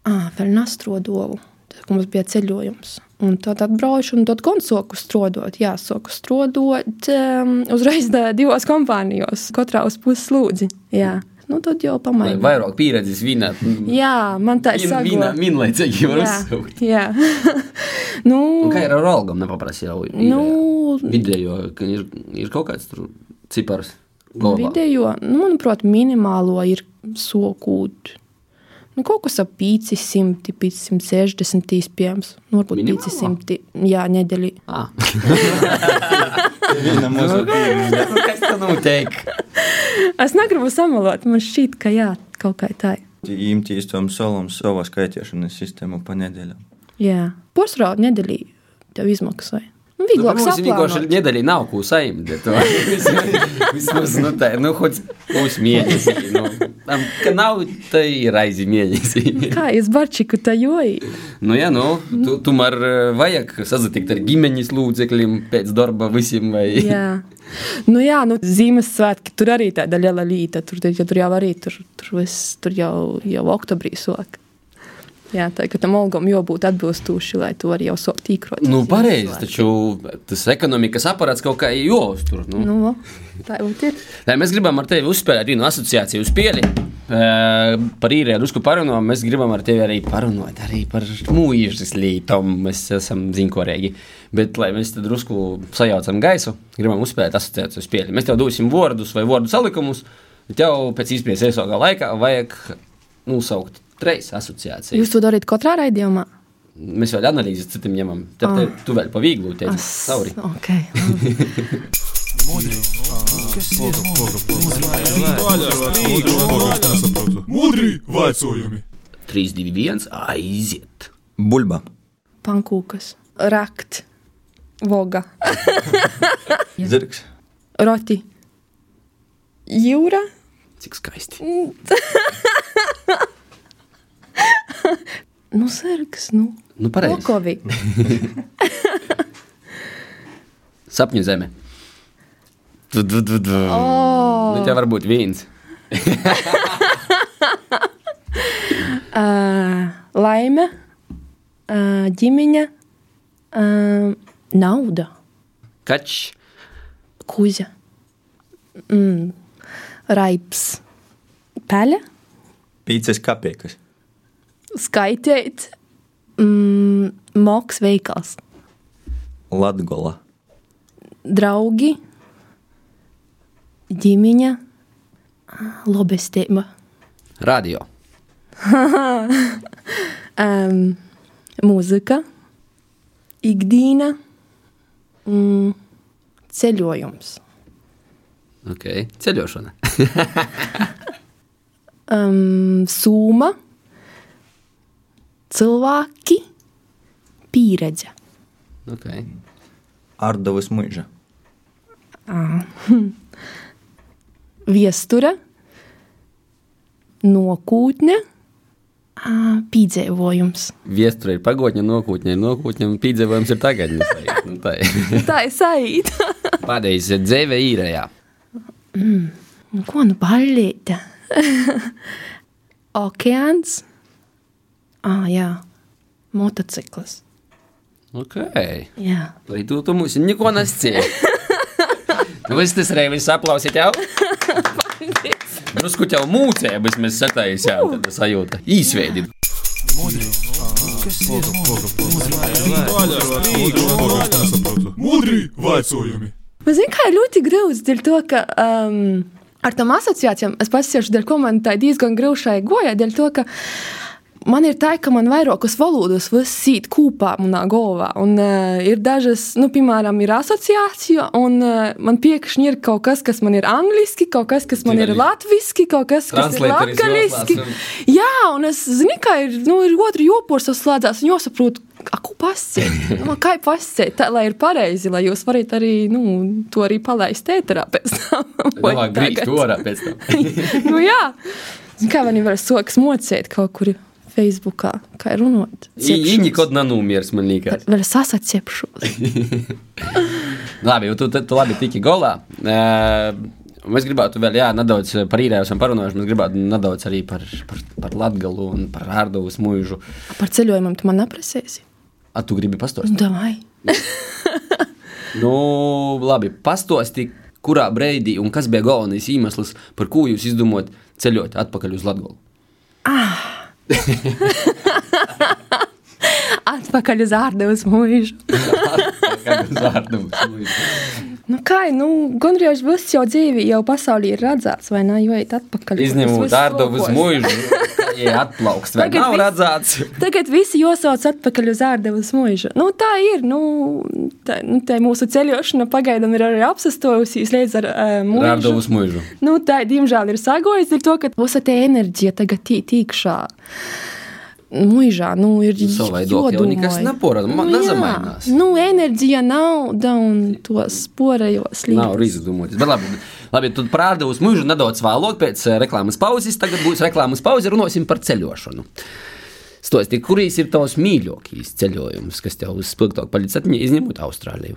ah, vēl nestrādāju. Tad mums bija ceļojums. Un tad atbraucu, un tad gan sāku strādāt. Jā, sāku strādāt um, uzreiz da- divos kompānijos, katrā uz puses lūdzi. Jā, nu tad jau Vai pamainīju. vairāk pieredzes vīnā. Jā, man tā ir Vīna, vienlaicīgi var Jā, uzsaukt. jā. nu, Un kā ir ar algām, nepaprasīja jau. nu, Vidējo, ka ir, ir kaut kāds tur cipars. galvā? Vidējo, nu, manuprāt, minimālo ir sokūt. Nu, kaut kas ap 500, 560 īstenībā. Nu, varbūt Minimālo? 500, jā, nedēļā. Ah. Pieeja. Nu, Kas tā notiek? Es negribu samalot, man šķiet, ka jā, kaut kā tā. Imtīs tom solam savā skaitīšanas sistēmu pa nedēļām. Jā, pusrāda nedēļā tev izmaksāja. Nu, Nu, vieglāk vienkārši saplānot. nedēļā nav ko saimniekt. Vismaz, nu, tā, nu, kāds mēnesis. Nu, tā ir aizi mēnesis. Kā es barčiku tā joju? Nu, jā, nu, tu, tomēr vajag sazatikt ar ģimenes lūdzekļiem pēc darba visiem. Vai... Jā. Nu, jā, nu, Ziemassvētki tur arī tāda liela līnija. Tur, ja tur jau arī tur, tur, viss, tur jau, jau oktobrī sāk. Jā, tā kā tam algam jābūt atbilstoši, lai to arī jau sākt īkrot. Nu, pareizi, taču tas ekonomikas aparāts kaut kā jāuztur. Nu. Nu, tā jau ir. Lai mēs gribam ar tevi uzspēlēt vienu asociāciju spēli. Par īriju drusku parunājam, mēs gribam ar tevi arī parunāt arī par mūžas lietām. Mēs esam zinkorīgi. Bet, lai mēs tad drusku sajaucam gaisu, gribam uzspēlēt asociāciju spēli. Mēs tev dosim vārdus vai vārdu salikumus, bet tev pēc iespējas iesākā laikā vajag nosaukt trejas asociācijas. Jūs to darīt katrā raidījumā? Mēs vēl analīzes citam ņemam. Tad ah. tu vēl pa vieglu teici. Sauri. Ok. labi. Mudri vaicojumi! 3, 2, 1, aiziet! Buļba, Pankūkas, rakt, voga, zirgs, roti, jūra, Cik skaisti. nu, sirgs, nu, Nu, pareizi. lokovi. Sapņu zeme. Du, du, du, du. Oh. Nu, tev var būt viens. Uh, laime, uh, ģimeņa, uh, nauda, Kačs, kuģa, mm, raips, peļa, pīcis kapiekas, skaitīt, mm, moks veikals, latgola, draugi, ģimeņa, lobestība, radio, um, mūzika, ikdiena, mm, ceļojums, okay. ceļošana, um, summa, cilvēki, pieredze. okay. ārdavas muža, Viestura, nokūtne, ā, piedzīvojums. Viestura ir pagotņa, nokūtņa ir nokūtņa, un piedzīvojums ir tagadņa. Nu, tā ir. Pēdējais ir dzīve īrējā. Nu, ko nu bailīte? Okeāns, Ah, jā, motociklis. Ok. Jā. Arī tu, tu mums neko nescieni. nu, es tas arī viss aplausīt jau. Drusku jau mūcē, bet mēs sataisījām tādu sajūtu. Īsveidi. Mudri vaicojumi! Bet, zini, kā ir ļoti grūti dēļ to, ka um, ar tām asociācijām es pasiešu, dēļ ko man tā diezgan grūšai goja, dēļ to, ka man ir tā, ka man vairākas valodas sīt kopā manā galvā. Un, uh, ir dažas, nu, piemēram, ir asociācija, un uh, man pēkšņi ir kaut kas, kas man ir angliski, kaut kas, kas man ir latviski, kaut kas, kas ir latgaliski. Jā, un es zinu, ka ir, nu, ir otru jopors slēdzās, un jāsaprot, a, ko pasciet. Nu, kā pasciet, tā, lai ir pareizi, lai jūs varat arī, nu, to arī palaist ēterā pēc tam. Vai Domā, grīzt tagad. orā pēc tam. nu, jā. Kā viņi var sokas mocēt kaut kur Facebookā, kā ir runāt. Viņi kaut kā nanūmiers, man liekas. Vēl sasaciepšos. Labi, jau tu, tu, tu labi tiki golā. Uh, Mēs gribētu vēl jā, nedaudz par īrēju esam parunājuši. Mēs gribētu nedaudz arī par, par, par Latgalu un par Ārdovas mūžu. Par ceļojumam tu man aprasēsi. A, tu gribi pastāstīt? Davai. Nu, labi, pastāsti, kurā brīdī un kas bija galvenais iemesls, par ko jūs izdomājat ceļot atpakaļ uz Latgolu? Atpakaļ uz ārdevas mūžu. Atpakaļ uz Ārdovas mūžu. Nu, kā, nu, gandrīz viss jau dzīvi, jau pasaulī ir redzēts, vai ne? Jo iet atpakaļ. Izņemot Ārdovas lokos. mūžu, ja atplaukst, vai nav viss- redzēts? Tagad visi jāsauc atpakaļ uz ārdevas mūžu. Nu, tā ir. Nu, tā, nu, tā mūsu ceļošana pagaidām ir arī apsastojusies līdz ar uh, mūžu. Ārdovas mūžu. Nu, tā, diemžēl, ir sagojas ar to, ka visa tā enerģija tagad tī- tīkšā. Mūžā, nu, ir Savaidoki jau nekas jodomai. nepora- ma- jā. nezamainās. Nu, enerģija nauda un tos sporajos līdzekļus. Nav izdomāts. Bet labi, labi tad prāda uz mūžu nedaudz vēlāk pēc eh, reklāmas pauzes. Tagad būs reklāmas pauze, runāsim par ceļošanu. Stosti, kurīs ir tavs mīļākais ceļojums, kas tev uz spilgtāku palicis atmiņā, izņemot Austrāliju?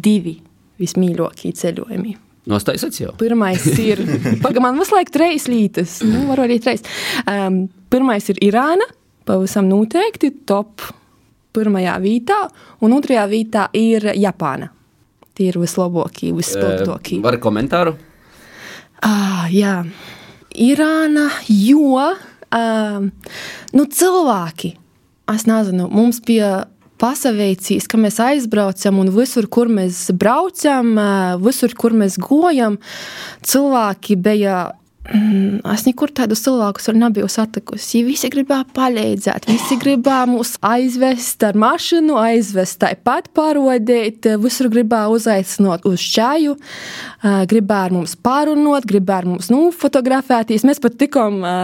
Divi vismīļākie ceļojumi. Nostājas jau. Pirmais ir. Pagaidām, man visu laiku trīs lītas. Nu, varu arī trīs. Um, pirmais ir Irāna. Pavisam noteikti top pirmajā vietā. Un otrajā vietā ir Japāna. Tie ir vislabākie, vispilgtākie. Var komentāru? Ah, jā, Irāna, jo um, nu, cilvēki, es nezinu, mums bija pasaveicīs, ka mēs aizbraucam un visur, kur mēs braucam, uh, visur, kur mēs gojam, cilvēki bija. Mm, Es nekur tādus cilvēkus vēl nebiju satikusi. Visi gribēja palīdzēt, visi gribēja mūs aizvest ar mašīnu, aizvest tāpat parodēt, visur gribēja uzaicināt uz čaju, gribēja ar mums pārunāt, gribēja ar mums nofotografēties. Mēs pat tikām ā,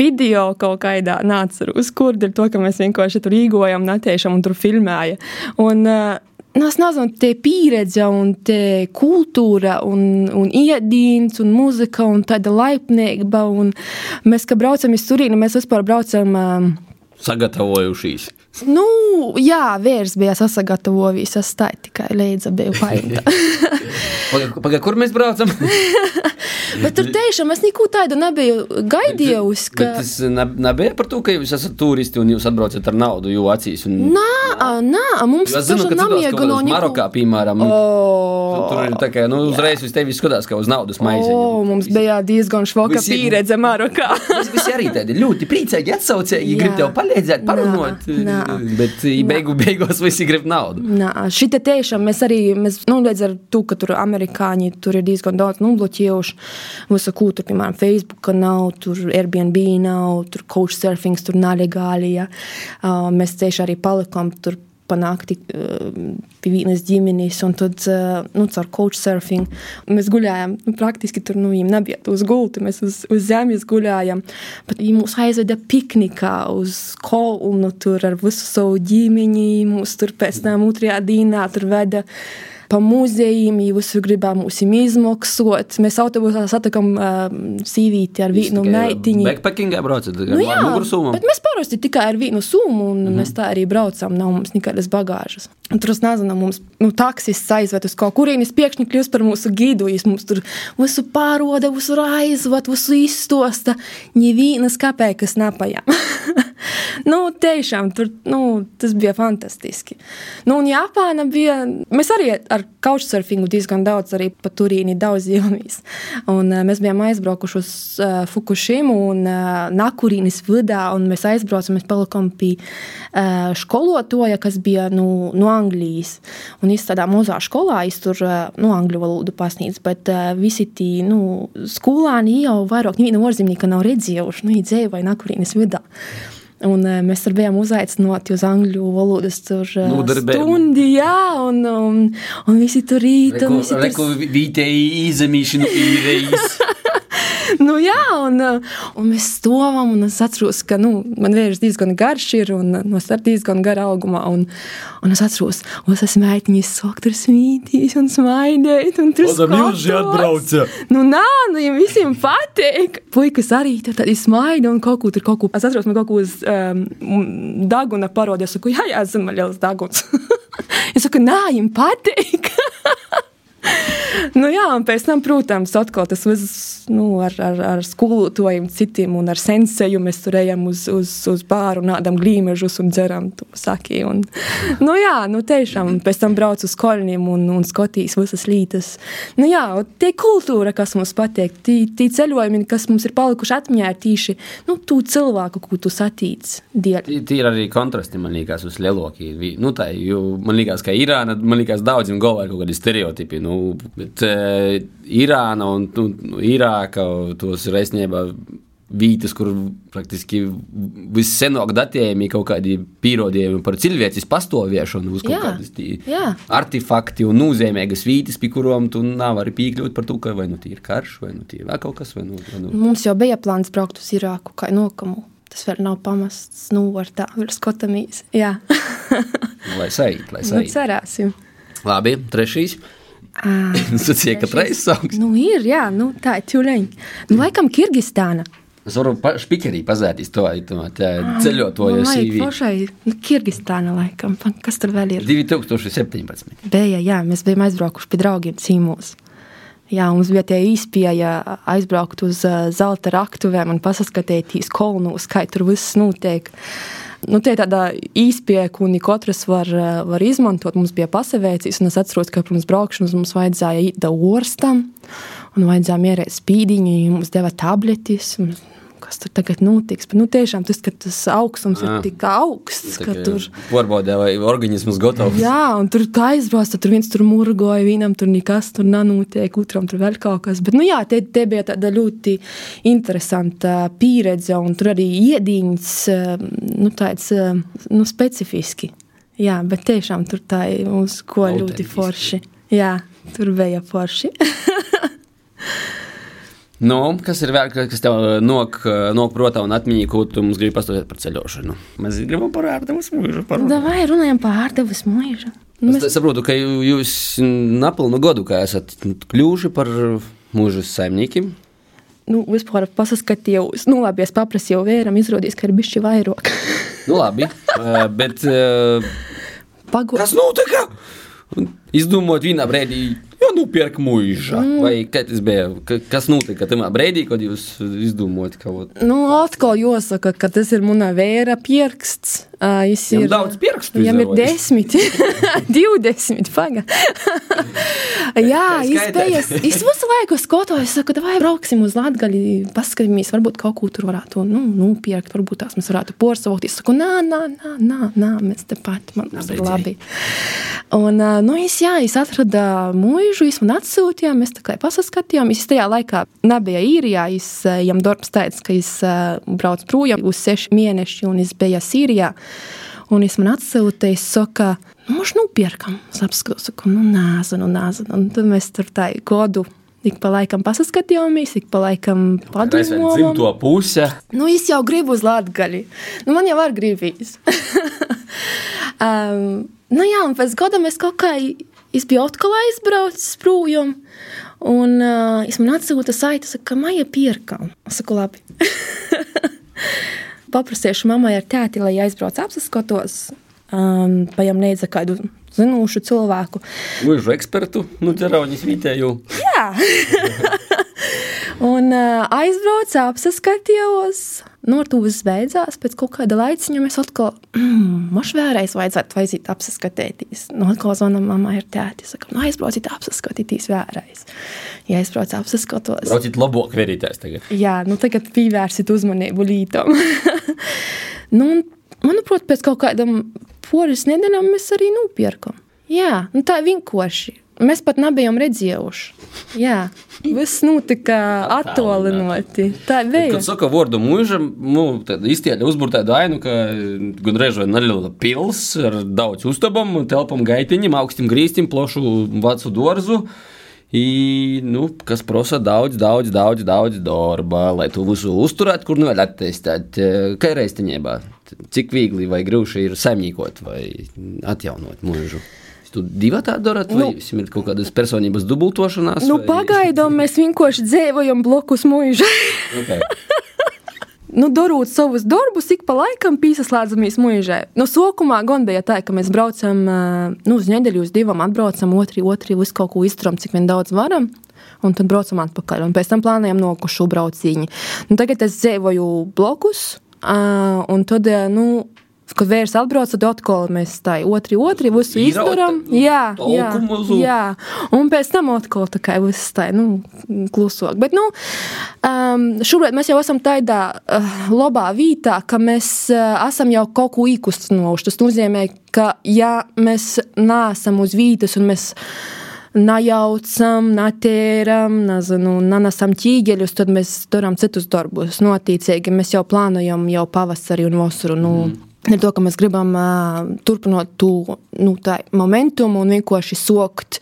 video kaut kādā nāca uz kurdi, to, ka mēs vienkārši tur īgojam, netiešām un tur filmēja. Un, Nu, es nezinu, tā pieredze, un tā kultūra, un, un iedīns, un mūzika, un tāda laipnība. Un mēs, kad braucam uz turieni, mēs vispār braucam. Um, Sagatavojušies. Nu, jā, vīrs bija sasagatavojis. Es tā tikai līdzi biju paimta. Paga, paga, kur mēs braucam? Bet tur tiešām es neko tādu nebiju gaidījusi. Bet Ka... tas ne, nebija par to, ka jūs esat turisti un jūs atbraucat ar naudu, jo acīs. Un... Nā, nā, mums zinu, ka taču citos namiega no Marokā, piemēram, O, tur ir tā kā, nu, uzreiz uz tevi skatās, kā uz naudas maizi. O, mums bija diezgan švoka Visi- pieredze Marokā. Mēs visi arī tādi ļoti priecīgi, atsaucīgi, Jā. grib tev palīdzēt, parunāt. Nā, nā. Bet beigu, beigās visi grib naudu. Nā, šita tiešām mēs arī, mēs, nu, līdz ar to, ka tur amerikāņi tur ir diezgan daudz nobloķējuši visu, ko tur, piemēram, Facebook nav, tur Airbnb nav, tur couchsurfings tur nav legāli, ja. Uh, mēs tieši arī palikam tur panākti uh, pie vienas ģimenes, un tad, uh, nu, caur couchsurfing mēs guļājām, nu, praktiski tur, nu, viņiem nebija uz gulti, mēs uz, uz zemes guļājām, bet viņi mūs aizveda piknikā uz kolnu tur ar visu savu ģimeni, mūs tur pēc tam otrajā dienā tur veda pa muzejiem, ja visur gribām mūs izmaksot. Mēs autobusā satikam uh, sīvīti ar vienu meitiņu. Backpackingā braucat, Nu, jā, bet mēs parasti tikai ar vienu summu, un mm -hmm. mēs tā arī braucam. Nav mums nekādas bagāžas. Un tur es nezinu, mums nu, taksists aizved uz kaut kurienes, pēkšņi kļūst par mūsu gidu. Viņš mums tur visu pāroda, visu aizved, visu izstosta. Nevienas kāpēkas napajām. nu, tiešām tur, nu, tas bija fantastiski. Nu, un Japāna bija, mēs arī ar couchsurfingu diezgan daudz arī pa Turīni daudz ievamies. Un uh, mēs bijām aizbraukuši uz uh, Fukushimu un uh, Nakurīnis vidā, un mēs aizbraucam, mēs palikam pie uh, skolotoja, kas bija nu, no Anglijas. Un viņš tādā mazā skolā, viņš tur uh, no angļu valodu pasniedz, bet uh, visi tie, nu, skolāni jau vairāk neviena orzemnieka nav redzējuši, nu, dzīvoja Nakurīnis vidā. Un, uh, mēs tur bijām uzaicināti uz angļu valodas uh, Nodarbējumu. stundi, jā, un, un, un visi tur rīt. un visi tur Reku vietēji izemīšanu īrejas. Nu, jā, un, uh, un mēs stāvam, un es atceros, ka nu, man vīrs diezgan garš ir, un uh, no starp diezgan gara augumā. Un, un es atceros, ka es esmu sok tur smītījis un smaidējis. Un tur Oda milži skatos. atbrauca. Nu, nā, nu, ja visiem patīk. Puikas arī tur tādi smaida un kaut ko tur kaut ko. Es atceros, man kaut ko uz um, daguna parodija. Es saku, jā, jā, zinu, man liels daguns. es saku, nā, viņam patīk. Nu, jā, un pēc tam, protams, atkal tas viss nu, ar, ar, ar skolotājiem, citiem un ar senseju. Mēs tur ejam uz, uz, uz bāru, nādam glīmežus un dzeram saki. Un, nu, jā, nu, tiešām pēc tam brauc uz kolņiem un, un skotīs visas lītas. Nu, jā, tie kultūra, kas mums patīk, tie, tie ceļojumi, kas mums ir palikuši atmiņā, ir tīši nu, tu cilvēku, ko tu. Dieļ. Tie ir arī kontrasti, man liekas, uz lielākie. Nu, tā, jo man liekas, ka Irāna, man liekas, daudziem galvā ir kaut kādi stereotipi. Nu, bet uh, Irāna un nu, Irāka, tos ir aizsniegba vītas, kur praktiski vissenāk datējumi kaut kādi pierādījumi par cilvēces pastāvēšanu, uz kādas artefakti un nozīmīgas vītas, pie kurām tu nevari piekļūt par to, ka vai nu tie ir karš, vai nu tie ir vēl kaut kas, vai nu. Vai nu. Mums jau bija plāns braukt uz Irāku kā nokamu. Tas vēl nav pamests, nu, var tā, vēl skatāmies. Jā, Lai sajūt, lai nu, sajūt. cerēsim. Labi, trešais. Sacīja, ka reizes sauks. Nu, ir, jā, nu, tā ir tūlēņa. Nu, laikam, Kirgistāna. Es varu špikerī pazētīs to ceļotāju Man vajag CV. Pašai, nu, Kirgistāna, laikam. Pa- Kas tur vēl ir? 2017. Bija, jā, mēs bijām aizbraukuši pie draugiem cīmos. Jā, mums bija tie īspēja aizbraukt uz zelta raktuvēm un paskatīties kolonus, kā tur viss notiek. Nu, tie ir tāda īspēja, ko ne katrs var, uh, var izmantot. Mums bija pasavēcīs, un es atceros, ka pirms braukšanas mums vajadzēja iet da orstam, un vajadzēja mierēt spīdiņu, un mums deva tabletes. un Kas tur tagad notiks? Bet, nu, tiešām tas, ka tas augstums Jā. ir tik augsts, ka tur Pārbaudē, vai organisms gatavs. Jā, un tur kā aizbrauc, tur viens tur murgoja, vienam tur nekas tur nenotiek, otram tur vēl kaut kas. Bet, nu jā, te, te bija tāda ļoti interesanta pieredze, un tur arī iediņas, eh, nu tāds, eh, nu specifiski. Jā, bet tiešām tur tā ir uz ko ļoti forši. Jā, tur bija forši. Nu, kas ir vēl, kas tev nok, nok protā un atmiņā, ko tu mums gribi pastāstīt par ceļošanu? Mēs gribam par ārdavas mūžu. Par... Davai runājam par ārdavas mūžu. Nu, Es saprotu, ka jū- jūs napilnu godu, kā esat kļuvuši par mūžu saimniekiem. nu, vispār pasaskatījos, nu labi, es paprasīju vēram, izrādījās, ka ir bišķi vairāk. Nu, labi, eh, bet eh, Pago... kas notika? Un Izdomājot vienā brīdī, jau nopirkt mūžā. Mm. Vai tas bija? Ka- Kas notika tajā brīdī, kad jūs izdomājat kaut ko? Nu, atkal jāsaka, ka tas ir mana vēra pieraksts. Uh, viņš ir daudz pierakstu Viņam ir desmit, divdesmit. Paga. Jā, Skaitēt. es visu laiku skatos, saku, vai brauksim uz Latviju, paskatīsimies, varbūt kaut ko tur varētu nu, nopirkt, varbūt tās mēs varētu porsavot. Es saku, nā, nā, nā, nā, nā mēs tepat, man tas ir labi. Un, ā, nu, es, jā, es atradu mūžu, es man atsūtīju, mēs tā kā pasaskatījām. Es tajā laikā nebija īrijā, es ā, jām darbs teica, ka es ā, braucu projām uz seši mēneši, un es biju Sīrijā. Un es man atsūtīju, es saku, nu, mums nopirkam. Es apskatos, saku, nu, nāzinu, nāzinu. Un tad mēs tur tā godu. Ik pa laikam pasaskatījāmies, ik pa laikam padomājām. Dzimto puse. Nu, es jau gribu uz Latviju. Nu, man jau var gribīs. um, nu, jā, un pēc gada mēs kaut kā. Es biju atkal aizbraucis projām, un uh, es man atsūtu saiti, ka maija pierkam. Es saku, labi. Paprasīšu mammai ar tēti, lai aizbrauc apsaskatos. Um, Pajam neidza kādu zinošu cilvēku. Mūžu ekspertu, nu, ģerauņas vietēju. Jā, un uh, aizbraucu, apskatījos. Nu, ar to viss beidzās. Pēc kāda laiciņa mēs atkal, mm, moš vēlreiz vajadzētu aiziet apsaskatīties. Nu, atkal zvanam mammai ar tēti. Saka, nu, aizbrauciet apsaskatīties vēlreiz. Ja aizbrauc apsaskatos. Brauciet labāk verītēs tagad. Jā, nu tagad pievērsit uzmanību lītam. nu, manuprāt, pēc kaut kādam poras nedēļām mēs arī nopirkam. Jā, nu tā vienkārši. Mēs pat nebijām redzējuši. Jā, viss notika attālināti. Tā bija. Kad saka vārdu mūžam, nu, tad iztēļ uzbūrtā dainu, ka gandrīz vai neliela pils ar daudz uztabam, telpam gaitiņam, augstiem grīstim, plašu vacu dorzu. I, nu, kas prasa daudz, daudz, daudz, daudz darba, lai to visu uzturētu, kur vēl attīstīt. Kā ir reiztiņībā? Cik viegli vai grūti ir saimniekot vai atjaunot mūžu? Tu divi tādi darat, vai nu, jums ir kaut kādas personības dubultošanās? Nu, vai... pagaidām mēs vienkārši dzīvojam blokus mūžā. okay. nu, darot savus darbus, ik pa laikam piesaslēdzamies mūžā. Nu, sākumā gan bija tā, ka mēs braucam nu, uz nedēļu, uz divām, atbraucam, otru, otru, visu kaut ko izturam, cik vien daudz varam. Un tad braucam atpakaļ, un pēc tam plānojam nokušu brauciņu. Nu, tagad es dzīvoju blokus, un tad, nu, Kad vērts atbrauc, tad atkal mēs tā otri, otri visu izdarām. Jā, jā, jā. Un pēc tam atkal tā kā viss tā, nu, klusāk. Bet, nu, um, šobrīd mēs jau esam tādā uh, labā vītā, ka mēs uh, esam jau kaut ko īkustinoši. Tas nozīmē, ka ja mēs nāsam uz vītas un mēs najaucam, natēram, nezinu, nanesam ķīģeļus, tad mēs darām citus darbus. Notīcīgi mēs jau plānojam jau pavasari un vasaru. Nu, mm ir to, ka mēs gribam uh, turpināt to nu, momentumu un vienkārši sokt.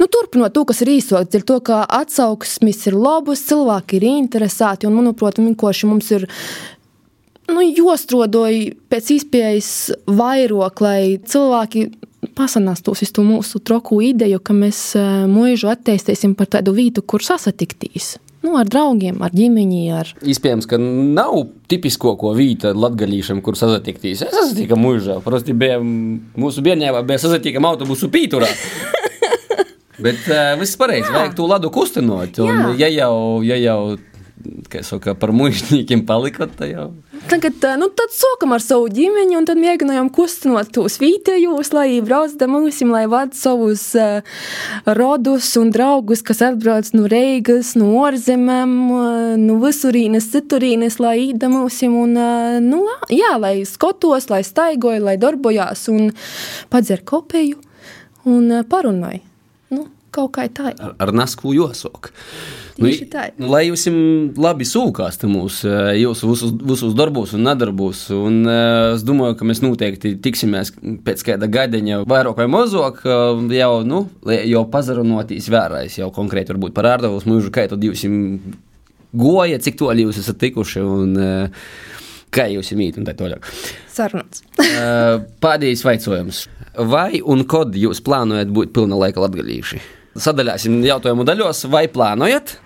Nu, turpinot to, kas ir īsots, ir to, ka atsauksmes ir labas, cilvēki ir interesēti un, manuprāt, vienkārši mums ir nu, jostrodoji pēc iespējas vairāk, lai cilvēki pasanāstos uz to mūsu troku ideju, ka mēs mūžu attīstīsim par tādu vietu, kur sasatiktīs nu, ar draugiem, ar ģimeni. Ar... Iespējams, ka nav tipisko ko vīta latgadījušam, kur sazatiktīs. Es sazatiku mūžā. Parasti bija mūsu bērnībā, bija sazatiekam autobusu pīturā. Bet uh, viss pareizi, vajag to ladu kustinot. Un, ja jau, ja jau saka, par mužniekiem palikot, tad jau. Tagad, nu, sākam ar savu ģimeni, un tad mēģinājām kustinot tos vietējos, lai braucam mūsim, lai vada savus uh, rodus un draugus, kas atbrauc no Reigas, no ārzemēm, uh, no visurīnes, citurīnes, lai īda mūsim, un, uh, nu, jā, lai skotos, lai staigoja, lai darbojās un padzer kopēju un parunāja. Nu, kaut kā tā. Ar, ar nasku josok. Nu, nu, lai jums labi sūkās mūsu, jūsu visus, visus darbos un nedarbos, un es domāju, ka mēs noteikti tiksimies pēc kāda gadiņa, vairāk vai mazāk, jau, nu, jau pazarunotīs vērais, jau konkrēti varbūt par ārdavus mūžu, tad jūs goja, cik toļi jūs esat tikuši, un kā jūs mīt un tā tālāk. Sarunas. Pēdējais vaicojums. Vai un kad jūs plānojat būt pilna laika latgalīši? Sadaļāsim jautājumu daļos, vai plānojat?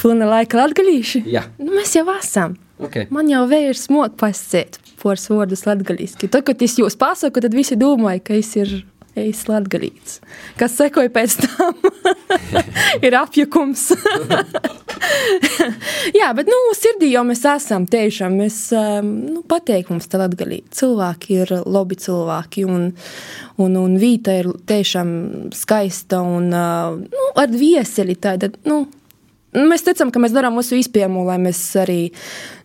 pilna laika latgalīši? Jā. Nu, mēs jau esam. Okay. Man jau vējš smog pasciet poras vārdus latgalīski. Tad, kad es jūs pasaku, tad visi domāja, ka es ir ejis latgalīts. Kas sekoja pēc tam, ir apjukums. Jā, bet, nu, sirdī jau mēs esam tiešām, mēs, um, nu, pateik mums tā latgalīt. Cilvēki ir labi cilvēki un, un, un vīta ir tiešām skaista un, uh, nu, ar vieseli tāda, nu, Mēs ticam, ka mēs darām visu izpējamo, lai mēs arī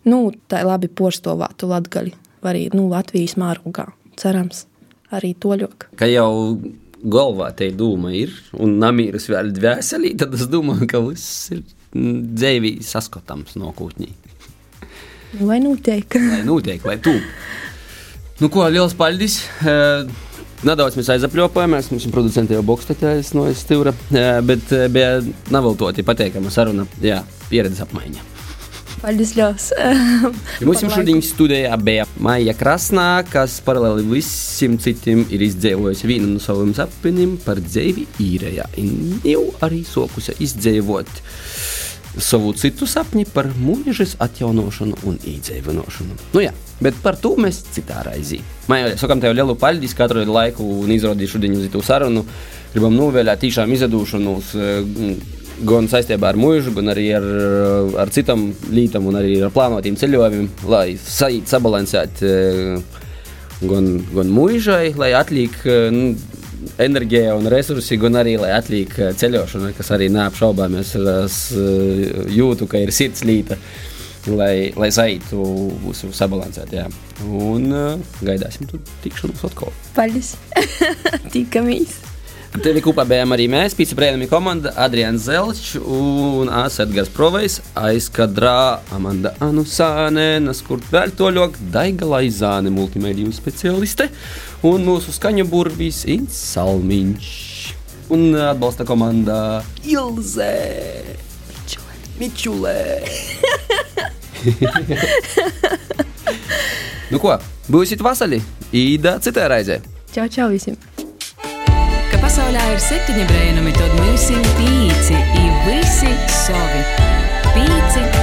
nu, tā labi porstovātu latgaļu, arī nu, Latvijas mārugā. Cerams, arī to ļoti. Ka jau galvā te doma ir, un namīras vēl dvēselī, tad es domāju, ka viss ir dzīvī saskatāms no kūtņī. Lai notiek. lai notiek, lai tu. Nu ko, liels paldies! Nedaudz mēs aizapļopājāmies, mums ir producents jau Bokstaķis no Stīvra, bet bija neveltoti pateikama saruna, jā, pieredzes apmaiņa. Paldies, Ļaus. Mums šodien studijā bija Maija Krasnā, kas paralēli visiem citiem ir izdzīvojusi vienu no saviem sapņiem par dzīvi īrējā. Jau arī sokusi izdzīvot savu citu sapni par mūžas atjaunošanu un iedzīvināšanu. Nu, jā, bet par to mēs citā raizī. Mēs sakām tev lielu paldies katru laiku un izrādīju šodien uz to sarunu. Gribam novēlēt tiešām izdošanos gan saistībā ar mūžu, gan arī ar, ar citām lietām, un arī ar plānotiem ceļojumiem, lai sabalansētu gan, gan mūžai, lai atliek nu, enerģija un resursi, gan arī lai atliek ceļošana, kas arī neapšaubāmies. Es jūtu, ka ir sirds līta. Lai, lai saitu būs sabalansēta. Jā. Un uh, gaidāsim tur tikšanos atkal. Paldies! Tikamies! Tevi kopā bijām arī mēs, Pīcis Brēnami komanda, Adrians Zelčs un Asēdgars Provejs, aizkadrā Amanda Anusāne, Naskurt Vēļtoļok, Daiga Laizāne, multimediju specialiste un mūsu skaņu burvis Ints Salmiņš. Un atbalsta komanda Ilze Mičulē. nu ko, būsit vasali? Īda citā raizē. Čau, čau visiem! Pasaulē ir septiņi brēnumi, tad mums ir pīci, ir visi savi. Pīci.